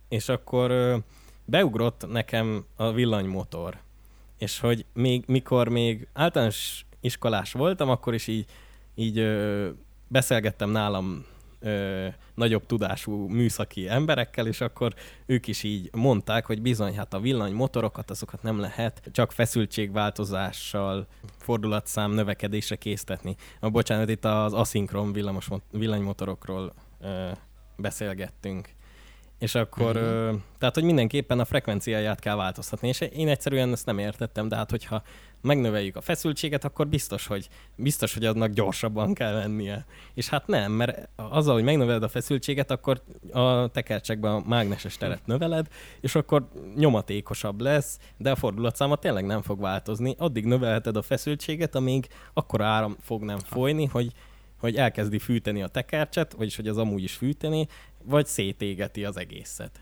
És akkor beugrott nekem a villanymotor. És hogy még, mikor még általános iskolás voltam, akkor is így, így beszélgettem nálam ö, nagyobb tudású műszaki emberekkel, és akkor ők is így mondták, hogy bizony, hát a villanymotorokat, azokat nem lehet csak feszültségváltozással, fordulatszám növekedésre késztetni. A, bocsánat, itt az aszinkron villamos, villanymotorokról ö, beszélgettünk. És akkor, mm-hmm. tehát, hogy mindenképpen a frekvenciáját kell változtatni, és én egyszerűen ezt nem értettem, de hát, hogyha megnöveljük a feszültséget, akkor biztos, hogy, biztos, hogy aznak gyorsabban kell lennie. És hát nem, mert azzal, hogy megnöveled a feszültséget, akkor a tekercsekben a mágneses teret növeled, és akkor nyomatékosabb lesz, de a fordulatszáma tényleg nem fog változni. Addig növelheted a feszültséget, amíg akkor áram fog nem folyni, hogy hogy elkezdi fűteni a tekercset, vagyis hogy az amúgy is fűteni, vagy szétégeti az egészet.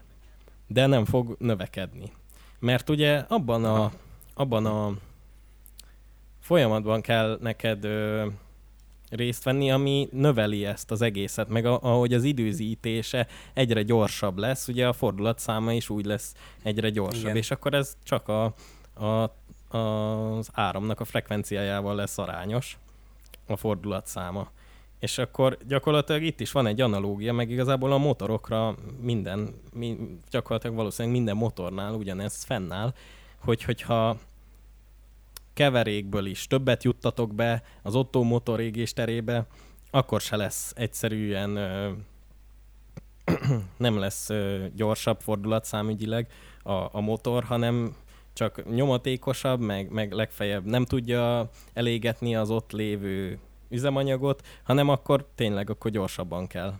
De nem fog növekedni. Mert ugye abban a, abban a folyamatban kell neked ö, részt venni, ami növeli ezt az egészet, meg a, ahogy az időzítése egyre gyorsabb lesz, ugye a fordulatszáma is úgy lesz egyre gyorsabb, Igen. és akkor ez csak a, a, az áramnak a frekvenciájával lesz arányos, a fordulatszáma. És akkor gyakorlatilag itt is van egy analógia, meg igazából a motorokra minden, mi, gyakorlatilag valószínűleg minden motornál ugyanez fennáll, hogy hogyha keverékből is többet juttatok be az Otto motor égésterébe, akkor se lesz egyszerűen ö, nem lesz ö, gyorsabb fordulatszámügyileg a, a motor, hanem csak nyomatékosabb, meg, meg legfeljebb nem tudja elégetni az ott lévő üzemanyagot, hanem akkor tényleg akkor gyorsabban kell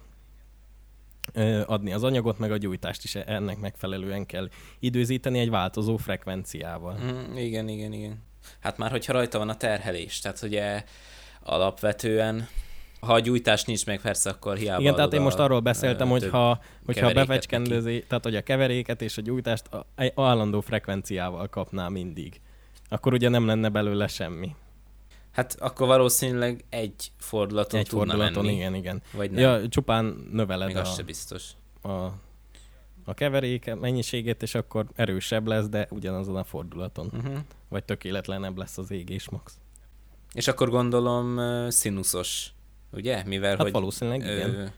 adni az anyagot, meg a gyújtást is ennek megfelelően kell időzíteni egy változó frekvenciával. Mm, igen, igen, igen. Hát már, hogyha rajta van a terhelés, tehát ugye alapvetően ha a gyújtás nincs meg, persze, akkor hiába Igen, tehát én most arról beszéltem, hogy ha, hogyha a befecskendezi, tehát hogy a keveréket és a gyújtást a, a állandó frekvenciával kapná mindig, akkor ugye nem lenne belőle semmi. Hát akkor valószínűleg egy fordulaton Egy fordulaton, menni. igen, igen. Vagy nem. Ja, csupán növeled Még a, az se biztos. a, a keverék mennyiségét, és akkor erősebb lesz, de ugyanazon a fordulaton. Uh-huh. Vagy tökéletlenebb lesz az égés max. És akkor gondolom színuszos, ugye? Mivel, Hát hogy, valószínűleg igen.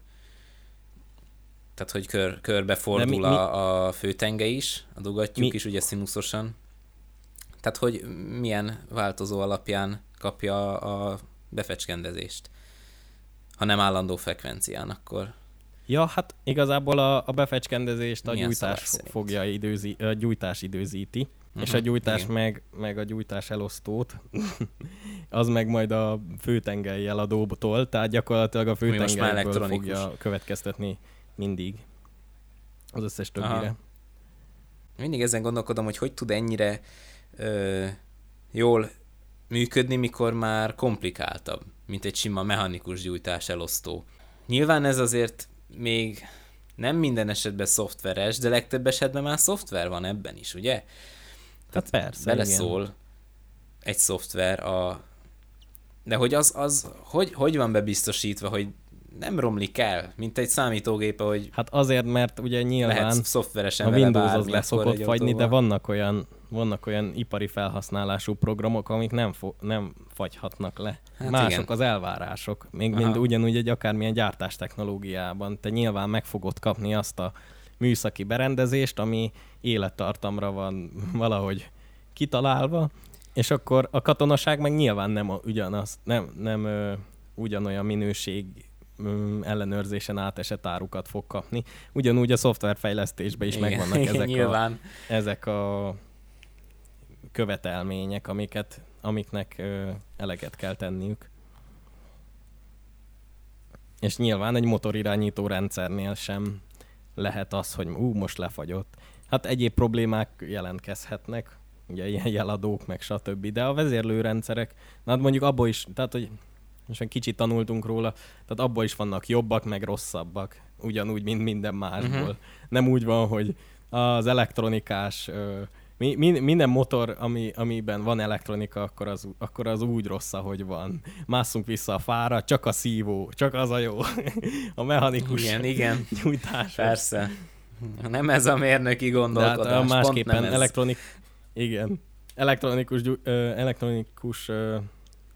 tehát, hogy kör, körbe fordul mi- mi- a, a főtenge is, a dugattyúk Mi- is ugye színuszosan. Tehát, hogy milyen változó alapján kapja a befecskendezést. Ha nem állandó frekvencián, akkor Ja, hát igazából a, a befecskendezést a Milyen gyújtás fogja időzi, a gyújtás időzíti, uh-huh, és a Mhm, gyújtás igen. meg, meg a gyújtás elosztót, az meg majd a főtengelyjel a dobtól, tehát gyakorlatilag a főtengelyből fogja következtetni mindig az összes többire. Aha. mindig ezen gondolkodom, hogy hogy tud ennyire ö, jól működni, mikor már komplikáltabb, mint egy sima mechanikus gyújtás elosztó. Nyilván ez azért még nem minden esetben szoftveres, de legtöbb esetben már szoftver van ebben is, ugye? Hát persze, beleszól egy szoftver a... De hogy az, az hogy, hogy van bebiztosítva, hogy nem romlik el, mint egy számítógép, hogy Hát azért, mert ugye nyilván lehet szoftveresen a Windows az le szokott fagyni, de vannak olyan, vannak olyan ipari felhasználású programok, amik nem, fo- nem fagyhatnak le. Hát Mások igen. az elvárások, még Aha. mind ugyanúgy egy akármilyen gyártás technológiában. Te nyilván meg fogod kapni azt a műszaki berendezést, ami élettartamra van valahogy kitalálva, és akkor a katonaság meg nyilván nem a, ugyanaz, nem, nem ö, ugyanolyan minőség ellenőrzésen átesett árukat fog kapni. Ugyanúgy a szoftverfejlesztésben is Igen, megvannak ezek a, nyilván. ezek a követelmények, amiket, amiknek ö, eleget kell tenniük. És nyilván egy motorirányító rendszernél sem lehet az, hogy ú, most lefagyott. Hát egyéb problémák jelentkezhetnek, ugye ilyen jeladók, meg stb. De a vezérlőrendszerek, na hát mondjuk abból is, tehát hogy most egy kicsit tanultunk róla, tehát abból is vannak jobbak, meg rosszabbak, ugyanúgy, mint minden másból. Uh-huh. Nem úgy van, hogy az elektronikás, mi, mi, minden motor, ami, amiben van elektronika, akkor az, akkor az úgy rossz, ahogy van. Másszunk vissza a fára, csak a szívó, csak az a jó. a mechanikus igen, igen. nyújtás. Persze. Nem ez a mérnöki gondolkodás. De hát másképpen elektronik... Igen. Elektronikus, elektronikus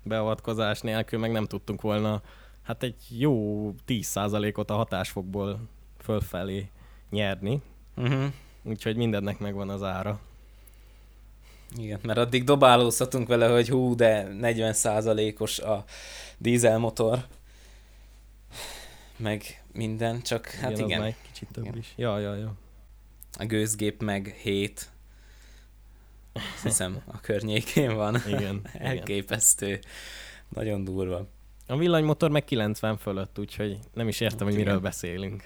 beavatkozás nélkül meg nem tudtunk volna hát egy jó 10%-ot a hatásfokból fölfelé nyerni. Uh-huh. Úgyhogy mindennek megvan az ára. Igen, mert addig dobálózhatunk vele, hogy hú, de 40%-os a dízelmotor, meg minden, csak hát igen. igen. Az kicsit több igen. is. Ja, ja, ja. A gőzgép meg 7. Azt hiszem a környékén van. Igen. Elképesztő. Igen. Nagyon durva. A villanymotor meg 90 fölött, úgyhogy nem is értem, hogy miről beszélünk.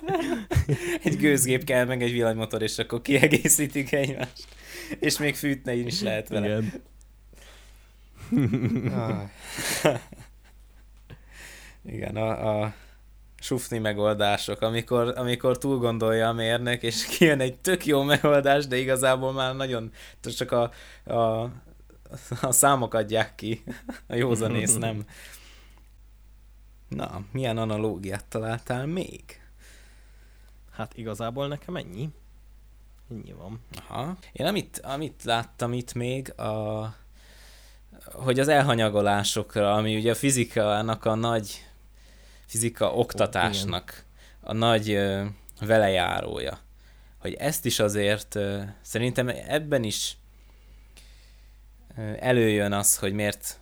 egy gőzgép kell, meg egy villanymotor, és akkor kiegészítik egymást. És még fűtne is lehet vele. Igen. Igen, a, a sufni megoldások, amikor, amikor túl gondolja a mérnök, és kijön egy tök jó megoldás, de igazából már nagyon csak a, a, a számok adják ki, a józanész nem. Na, milyen analógiát találtál még? Hát igazából nekem ennyi. Ennyi van. Aha. Én amit, amit láttam itt még, a, hogy az elhanyagolásokra, ami ugye a fizikának a nagy fizika oktatásnak a nagy ö, velejárója. Hogy ezt is azért ö, szerintem ebben is ö, előjön az, hogy miért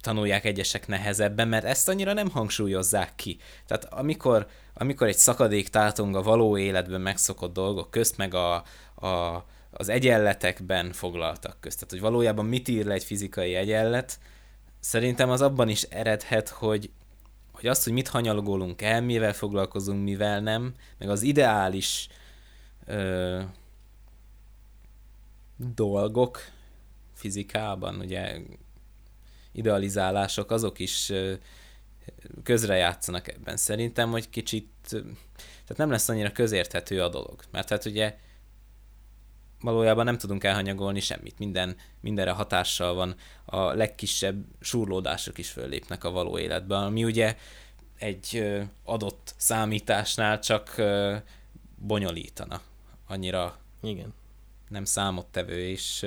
tanulják egyesek nehezebben, mert ezt annyira nem hangsúlyozzák ki. Tehát amikor, amikor egy szakadék tátong a való életben megszokott dolgok közt, meg a, a, az egyenletekben foglaltak közt, tehát hogy valójában mit ír le egy fizikai egyenlet, szerintem az abban is eredhet, hogy, hogy azt, hogy mit hanyalgolunk el, mivel foglalkozunk, mivel nem, meg az ideális ö, dolgok fizikában, ugye idealizálások, azok is ö, közrejátszanak ebben. Szerintem, hogy kicsit, tehát nem lesz annyira közérthető a dolog. Mert hát ugye valójában nem tudunk elhanyagolni semmit. Minden, mindenre hatással van. A legkisebb súrlódások is föllépnek a való életben, ami ugye egy adott számításnál csak bonyolítana. Annyira Igen. nem számottevő, és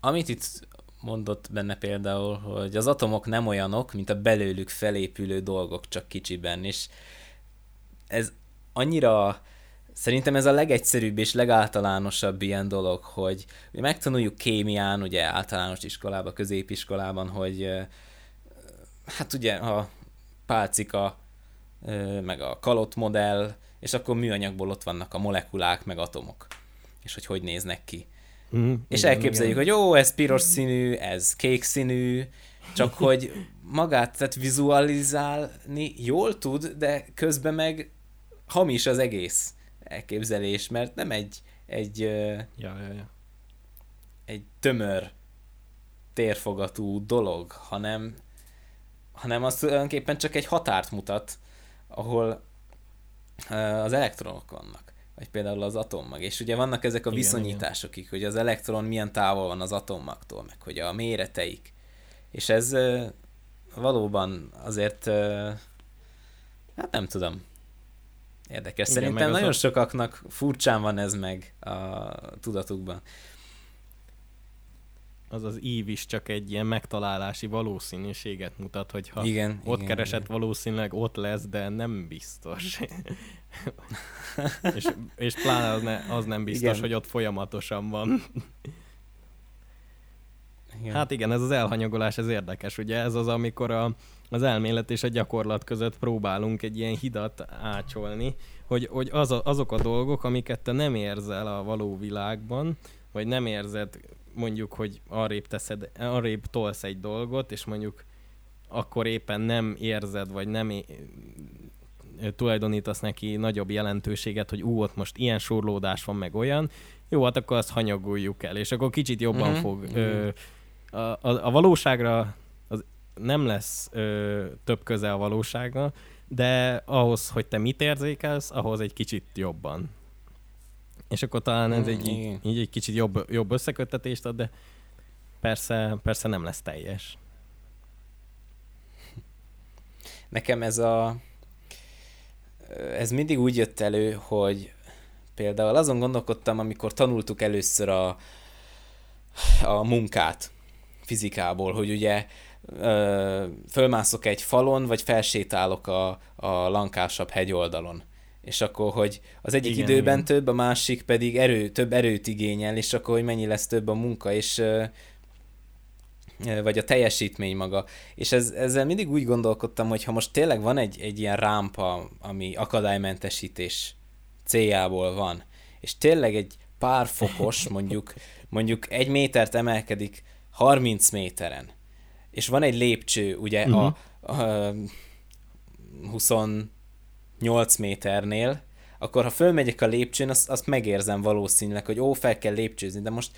amit itt mondott benne például, hogy az atomok nem olyanok, mint a belőlük felépülő dolgok, csak kicsiben, és ez annyira Szerintem ez a legegyszerűbb és legáltalánosabb ilyen dolog, hogy megtanuljuk kémián, ugye általános iskolában, középiskolában, hogy hát ugye a pálcika, meg a kalott modell, és akkor műanyagból ott vannak a molekulák, meg atomok, és hogy hogy néznek ki. Mm, és igen, elképzeljük, igen. hogy jó, ez piros színű, ez kék színű, csak hogy magát, tehát vizualizálni jól tud, de közben meg hamis az egész elképzelés, mert nem egy, egy, ja, ja, ja. egy tömör térfogatú dolog, hanem, hanem az tulajdonképpen csak egy határt mutat, ahol az elektronok vannak, vagy például az atommag. És ugye vannak ezek a igen, viszonyítások, igen. hogy az elektron milyen távol van az atommagtól, meg hogy a méreteik. És ez valóban azért, hát nem tudom, Érdekes. Igen, Szerintem nagyon a... sokaknak furcsán van ez meg a tudatukban. Az az ív is csak egy ilyen megtalálási valószínűséget mutat, hogyha igen, ott igen, keresett igen. valószínűleg ott lesz, de nem biztos. és, és pláne az, ne, az nem biztos, igen. hogy ott folyamatosan van. Igen. Hát igen, ez az elhanyagolás, ez érdekes, ugye? Ez az, amikor a, az elmélet és a gyakorlat között próbálunk egy ilyen hidat ácsolni, hogy, hogy az a, azok a dolgok, amiket te nem érzel a való világban, vagy nem érzed mondjuk, hogy arrébb teszed, arrébb tolsz egy dolgot, és mondjuk akkor éppen nem érzed, vagy nem é- tulajdonítasz neki nagyobb jelentőséget, hogy ú, ott most ilyen sorlódás van, meg olyan, jó, hát akkor azt hanyagoljuk el, és akkor kicsit jobban uh-huh. fog. Ö, a, a, a valóságra az nem lesz ö, több köze a valósága, de ahhoz, hogy te mit érzékelsz, ahhoz egy kicsit jobban. És akkor talán ez egy, így, így egy kicsit jobb, jobb összeköttetést ad, de persze, persze nem lesz teljes. Nekem ez a ez mindig úgy jött elő, hogy például azon gondolkodtam, amikor tanultuk először a, a munkát fizikából, hogy ugye ö, fölmászok egy falon, vagy felsétálok a, a lankásabb hegyoldalon. És akkor, hogy az egyik igen, időben igen. több, a másik pedig erő, több erőt igényel, és akkor, hogy mennyi lesz több a munka, és vagy a teljesítmény maga. És ez, ezzel mindig úgy gondolkodtam, hogy ha most tényleg van egy, egy ilyen rámpa, ami akadálymentesítés céljából van, és tényleg egy pár fokos, mondjuk, mondjuk egy métert emelkedik 30 méteren, és van egy lépcső, ugye uh-huh. a, a 28 méternél, akkor ha fölmegyek a lépcsőn, azt, azt megérzem valószínűleg, hogy ó, fel kell lépcsőzni, de most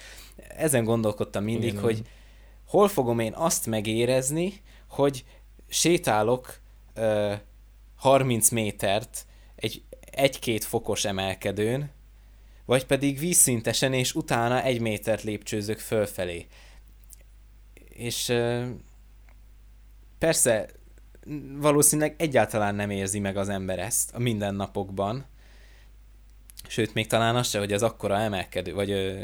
ezen gondolkodtam mindig, Igen, hogy hol fogom én azt megérezni, hogy sétálok ö, 30 métert egy egy-két fokos emelkedőn, vagy pedig vízszintesen, és utána egy métert lépcsőzök fölfelé. És ö, persze valószínűleg egyáltalán nem érzi meg az ember ezt a mindennapokban, sőt, még talán az se, hogy az akkora emelkedő, vagy ö,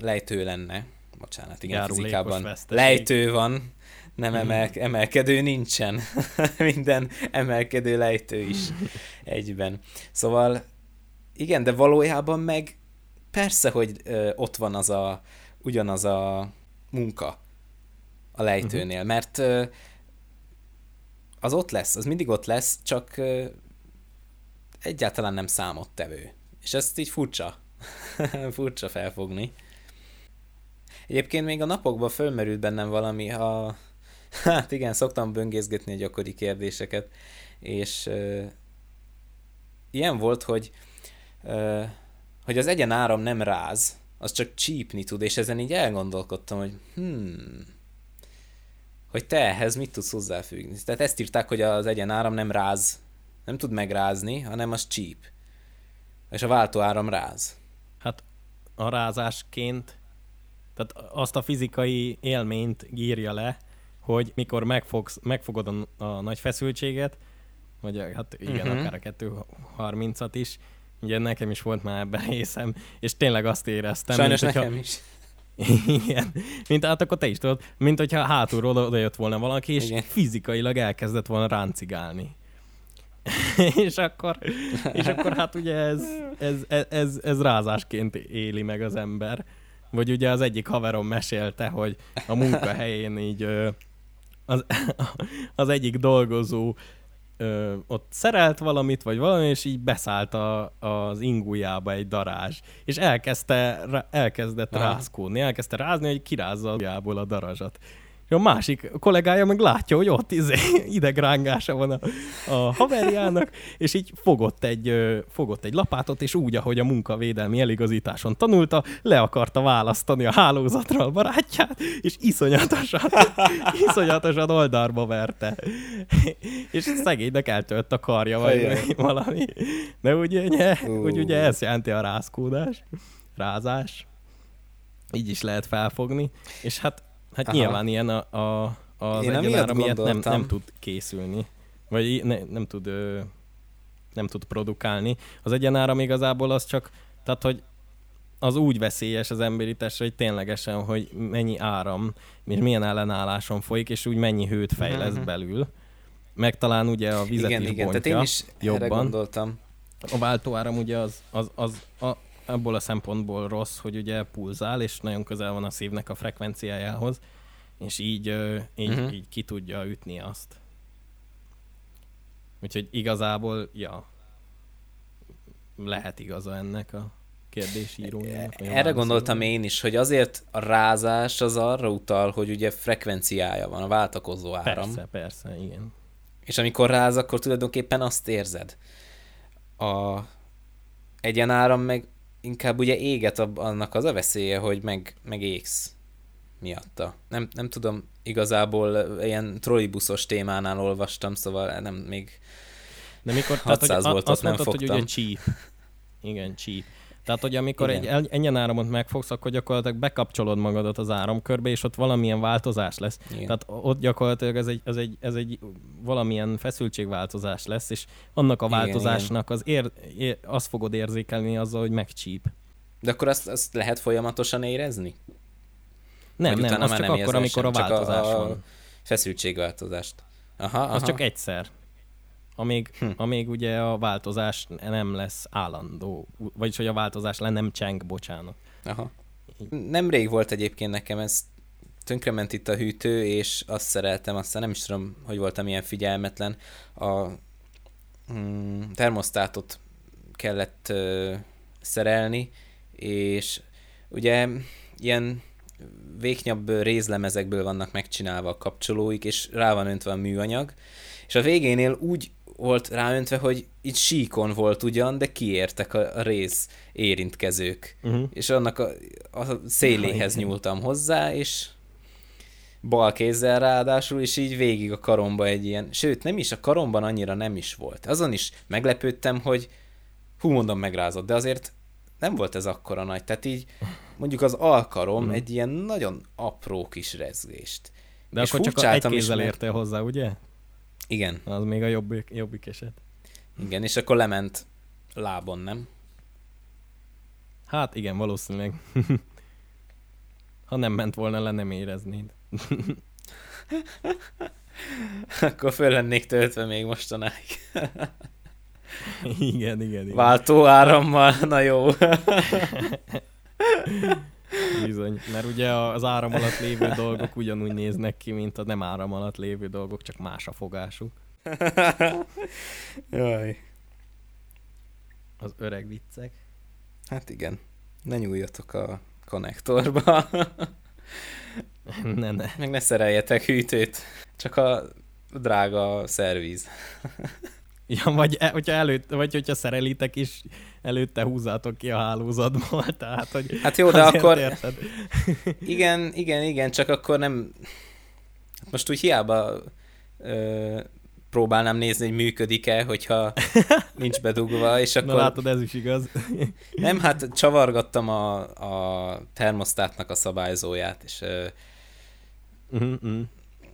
lejtő lenne, bocsánat, igen, Járulékos fizikában veszteség. lejtő van, nem emel, emelkedő nincsen. Minden emelkedő lejtő is egyben. Szóval igen, de valójában meg persze, hogy ö, ott van az a, ugyanaz a munka a lejtőnél, uh-huh. mert ö, az ott lesz, az mindig ott lesz, csak egyáltalán nem számottevő. És ezt így furcsa, furcsa felfogni. Egyébként még a napokban fölmerült bennem valami, ha... Hát igen, szoktam böngészgetni a gyakori kérdéseket, és ilyen volt, hogy hogy az egyen áram nem ráz, az csak csípni tud, és ezen így elgondolkodtam, hogy hmm, hogy te ehhez mit tudsz hozzáfüggni. Tehát ezt írták, hogy az egyen áram nem ráz, nem tud megrázni, hanem az csíp. És a váltó áram ráz. Hát a rázásként tehát azt a fizikai élményt írja le, hogy mikor megfogsz, megfogod a, a nagy feszültséget, vagy hát igen, uh-huh. akár a 230-at is, ugye nekem is volt már ebben részem, és tényleg azt éreztem. Sajnos mint, nekem hogyha, is. Igen, mint hát akkor te is tudod, mint hogyha hátulról oda jött volna valaki, és Igen. fizikailag elkezdett volna ráncigálni. és akkor, és akkor hát ugye ez, ez, ez, ez, ez rázásként éli meg az ember. Vagy ugye az egyik haverom mesélte, hogy a munkahelyén így az, az egyik dolgozó ott szerelt valamit, vagy valami, és így beszállt a, az ingújába egy darázs, és elkezdte, elkezdett Aha. rázkódni, elkezdte rázni, hogy kirázza a a darazsat a másik kollégája meg látja, hogy ott izé, idegrángása van a, a haverjának, és így fogott egy, fogott egy lapátot, és úgy, ahogy a munkavédelmi eligazításon tanulta, le akarta választani a hálózatról a barátját, és iszonyatosan, iszonyatosan oldalba verte. és szegénynek eltölt a karja, vagy valami. De ugye, ugye, uh. úgy, ugye ez jelenti a rázkódás, rázás. Így is lehet felfogni. És hát Hát Aha. nyilván ilyen a, a, az Én egyenár, miatt nem, nem tud készülni. Vagy ne, nem tud ö, nem tud produkálni. Az egyenáram igazából az csak, tehát hogy az úgy veszélyes az emberi testre, hogy ténylegesen, hogy mennyi áram, és milyen ellenálláson folyik, és úgy mennyi hőt fejlesz uh-huh. belül. Meg talán ugye a vizet igen, is igen, bontja tehát én is jobban. Erre gondoltam. A váltóáram ugye az, az, az a, abból a szempontból rossz, hogy ugye pulzál, és nagyon közel van a szívnek a frekvenciájához, és így, így, uh-huh. így ki tudja ütni azt. Úgyhogy igazából, ja, lehet igaza ennek a kérdésírójának. Erre gondoltam én is, hogy azért a rázás az arra utal, hogy ugye frekvenciája van, a váltakozó áram. Persze, persze, igen. És amikor ráz, akkor tulajdonképpen azt érzed. A egyenáram meg inkább ugye éget annak az a veszélye, hogy meg, meg égsz miatta. Nem, nem tudom, igazából ilyen trollibuszos témánál olvastam, szóval nem még De mikor, 600 tehát, hogy voltot nem mondtad, hogy fogtam. ugye cheap. Igen, cheap. Tehát, hogy amikor Igen. egy ennyien áramot megfogsz, akkor gyakorlatilag bekapcsolod magadat az áramkörbe, és ott valamilyen változás lesz. Igen. Tehát ott gyakorlatilag ez egy, ez, egy, ez egy valamilyen feszültségváltozás lesz, és annak a változásnak az ér, ér, azt fogod érzékelni azzal, hogy megcsíp. De akkor azt, azt lehet folyamatosan érezni? Nem, Vagy nem, az már csak nem akkor, amikor a sem, csak a- változás a- van. Feszültségváltozást. Aha, aha. Az csak egyszer. Amíg, Hm. amíg ugye a változás nem lesz állandó, vagyis hogy a változás le nem cseng, bocsánat. Aha. Nemrég volt egyébként nekem ez, tönkrement itt a hűtő, és azt szereltem, aztán nem is tudom, hogy voltam ilyen figyelmetlen. A mm, termosztátot kellett ö, szerelni, és ugye ilyen véknyabb rézlemezekből vannak megcsinálva a kapcsolóik, és rá van öntve a műanyag, és a végénél úgy volt ráöntve, hogy itt síkon volt ugyan, de kiértek a, a rész érintkezők. Uh-huh. És annak a, a széléhez nyúltam hozzá, és bal kézzel ráadásul, és így végig a karomba egy ilyen, sőt, nem is, a karomban annyira nem is volt. Azon is meglepődtem, hogy hú, mondom, megrázott, de azért nem volt ez akkora nagy. Tehát így mondjuk az alkarom Mhm. egy ilyen nagyon apró kis rezgést. De És akkor csak a egy kézzel mert- értél hozzá, ugye? Igen, Az még a jobbik, jobbik eset. igen, és akkor lement lábon, nem? Hát igen, valószínűleg. ha nem ment volna le, nem éreznéd. Akkor föl lennék töltve még mostanáig. igen, igen, igen. Váltó árammal, na jó. Bizony. Mert ugye az áram alatt lévő dolgok ugyanúgy néznek ki, mint a nem áram alatt lévő dolgok, csak más a fogásuk. Jaj. Az öreg viccek. Hát igen. Ne nyúljatok a konnektorba. ne, ne. Meg ne szereljetek hűtőt. Csak a drága szervíz. Ja, vagy e, hogyha előtt, vagy hogyha szerelitek is, előtte húzzátok ki a hálózatból, tehát, hogy Hát jó, de akkor... Érted? Igen, igen, igen, csak akkor nem... Most úgy hiába ö, próbálnám nézni, hogy működik-e, hogyha nincs bedugva, és akkor... Na látod, ez is igaz. Nem, hát csavargattam a, a termosztátnak a szabályzóját, és ö, uh-huh.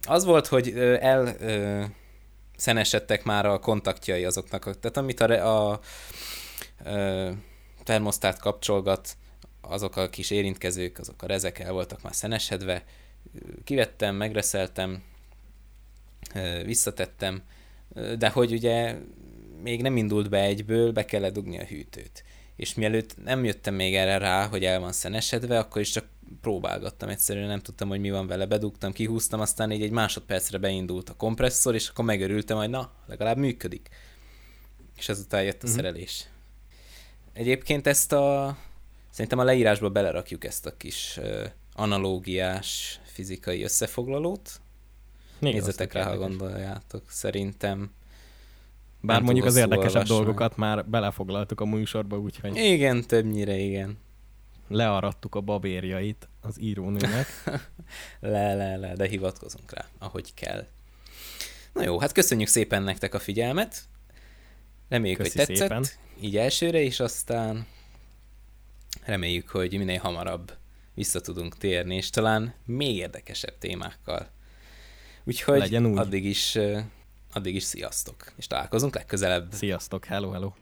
az volt, hogy ö, el ö, szenesedtek már a kontaktjai azoknak, a- tehát amit a, a ö, termosztát kapcsolgat, azok a kis érintkezők, azok a rezek el voltak már szenesedve, kivettem, megreszeltem, visszatettem, de hogy ugye még nem indult be egyből, be kellett dugni a hűtőt. És mielőtt nem jöttem még erre rá, hogy el van szenesedve, akkor is csak próbálgattam egyszerűen, nem tudtam, hogy mi van vele, bedugtam, kihúztam, aztán így egy másodpercre beindult a kompresszor, és akkor megörültem, hogy na, legalább működik. És ezután jött a Mhm. szerelés. Egyébként ezt a... Szerintem a leírásba belerakjuk ezt a kis analógiás fizikai összefoglalót. Még Nézzetek rá, ha gondoljátok. Szerintem Bár mondjuk az érdekesebb olvasmány. dolgokat már belefoglaltuk a műsorba, úgyhogy Igen, többnyire igen. Learadtuk a babérjait az írónőnek. Le, le, le, de hivatkozunk rá, ahogy kell. Na jó, hát köszönjük szépen nektek a figyelmet. Reméljük, Köszi hogy tetszett. szépen. Így elsőre, és aztán reméljük, hogy minél hamarabb vissza tudunk térni, és talán még érdekesebb témákkal. Úgyhogy Legyen úgy. addig is, addig is sziasztok, és találkozunk legközelebb. Sziasztok, hello, hello.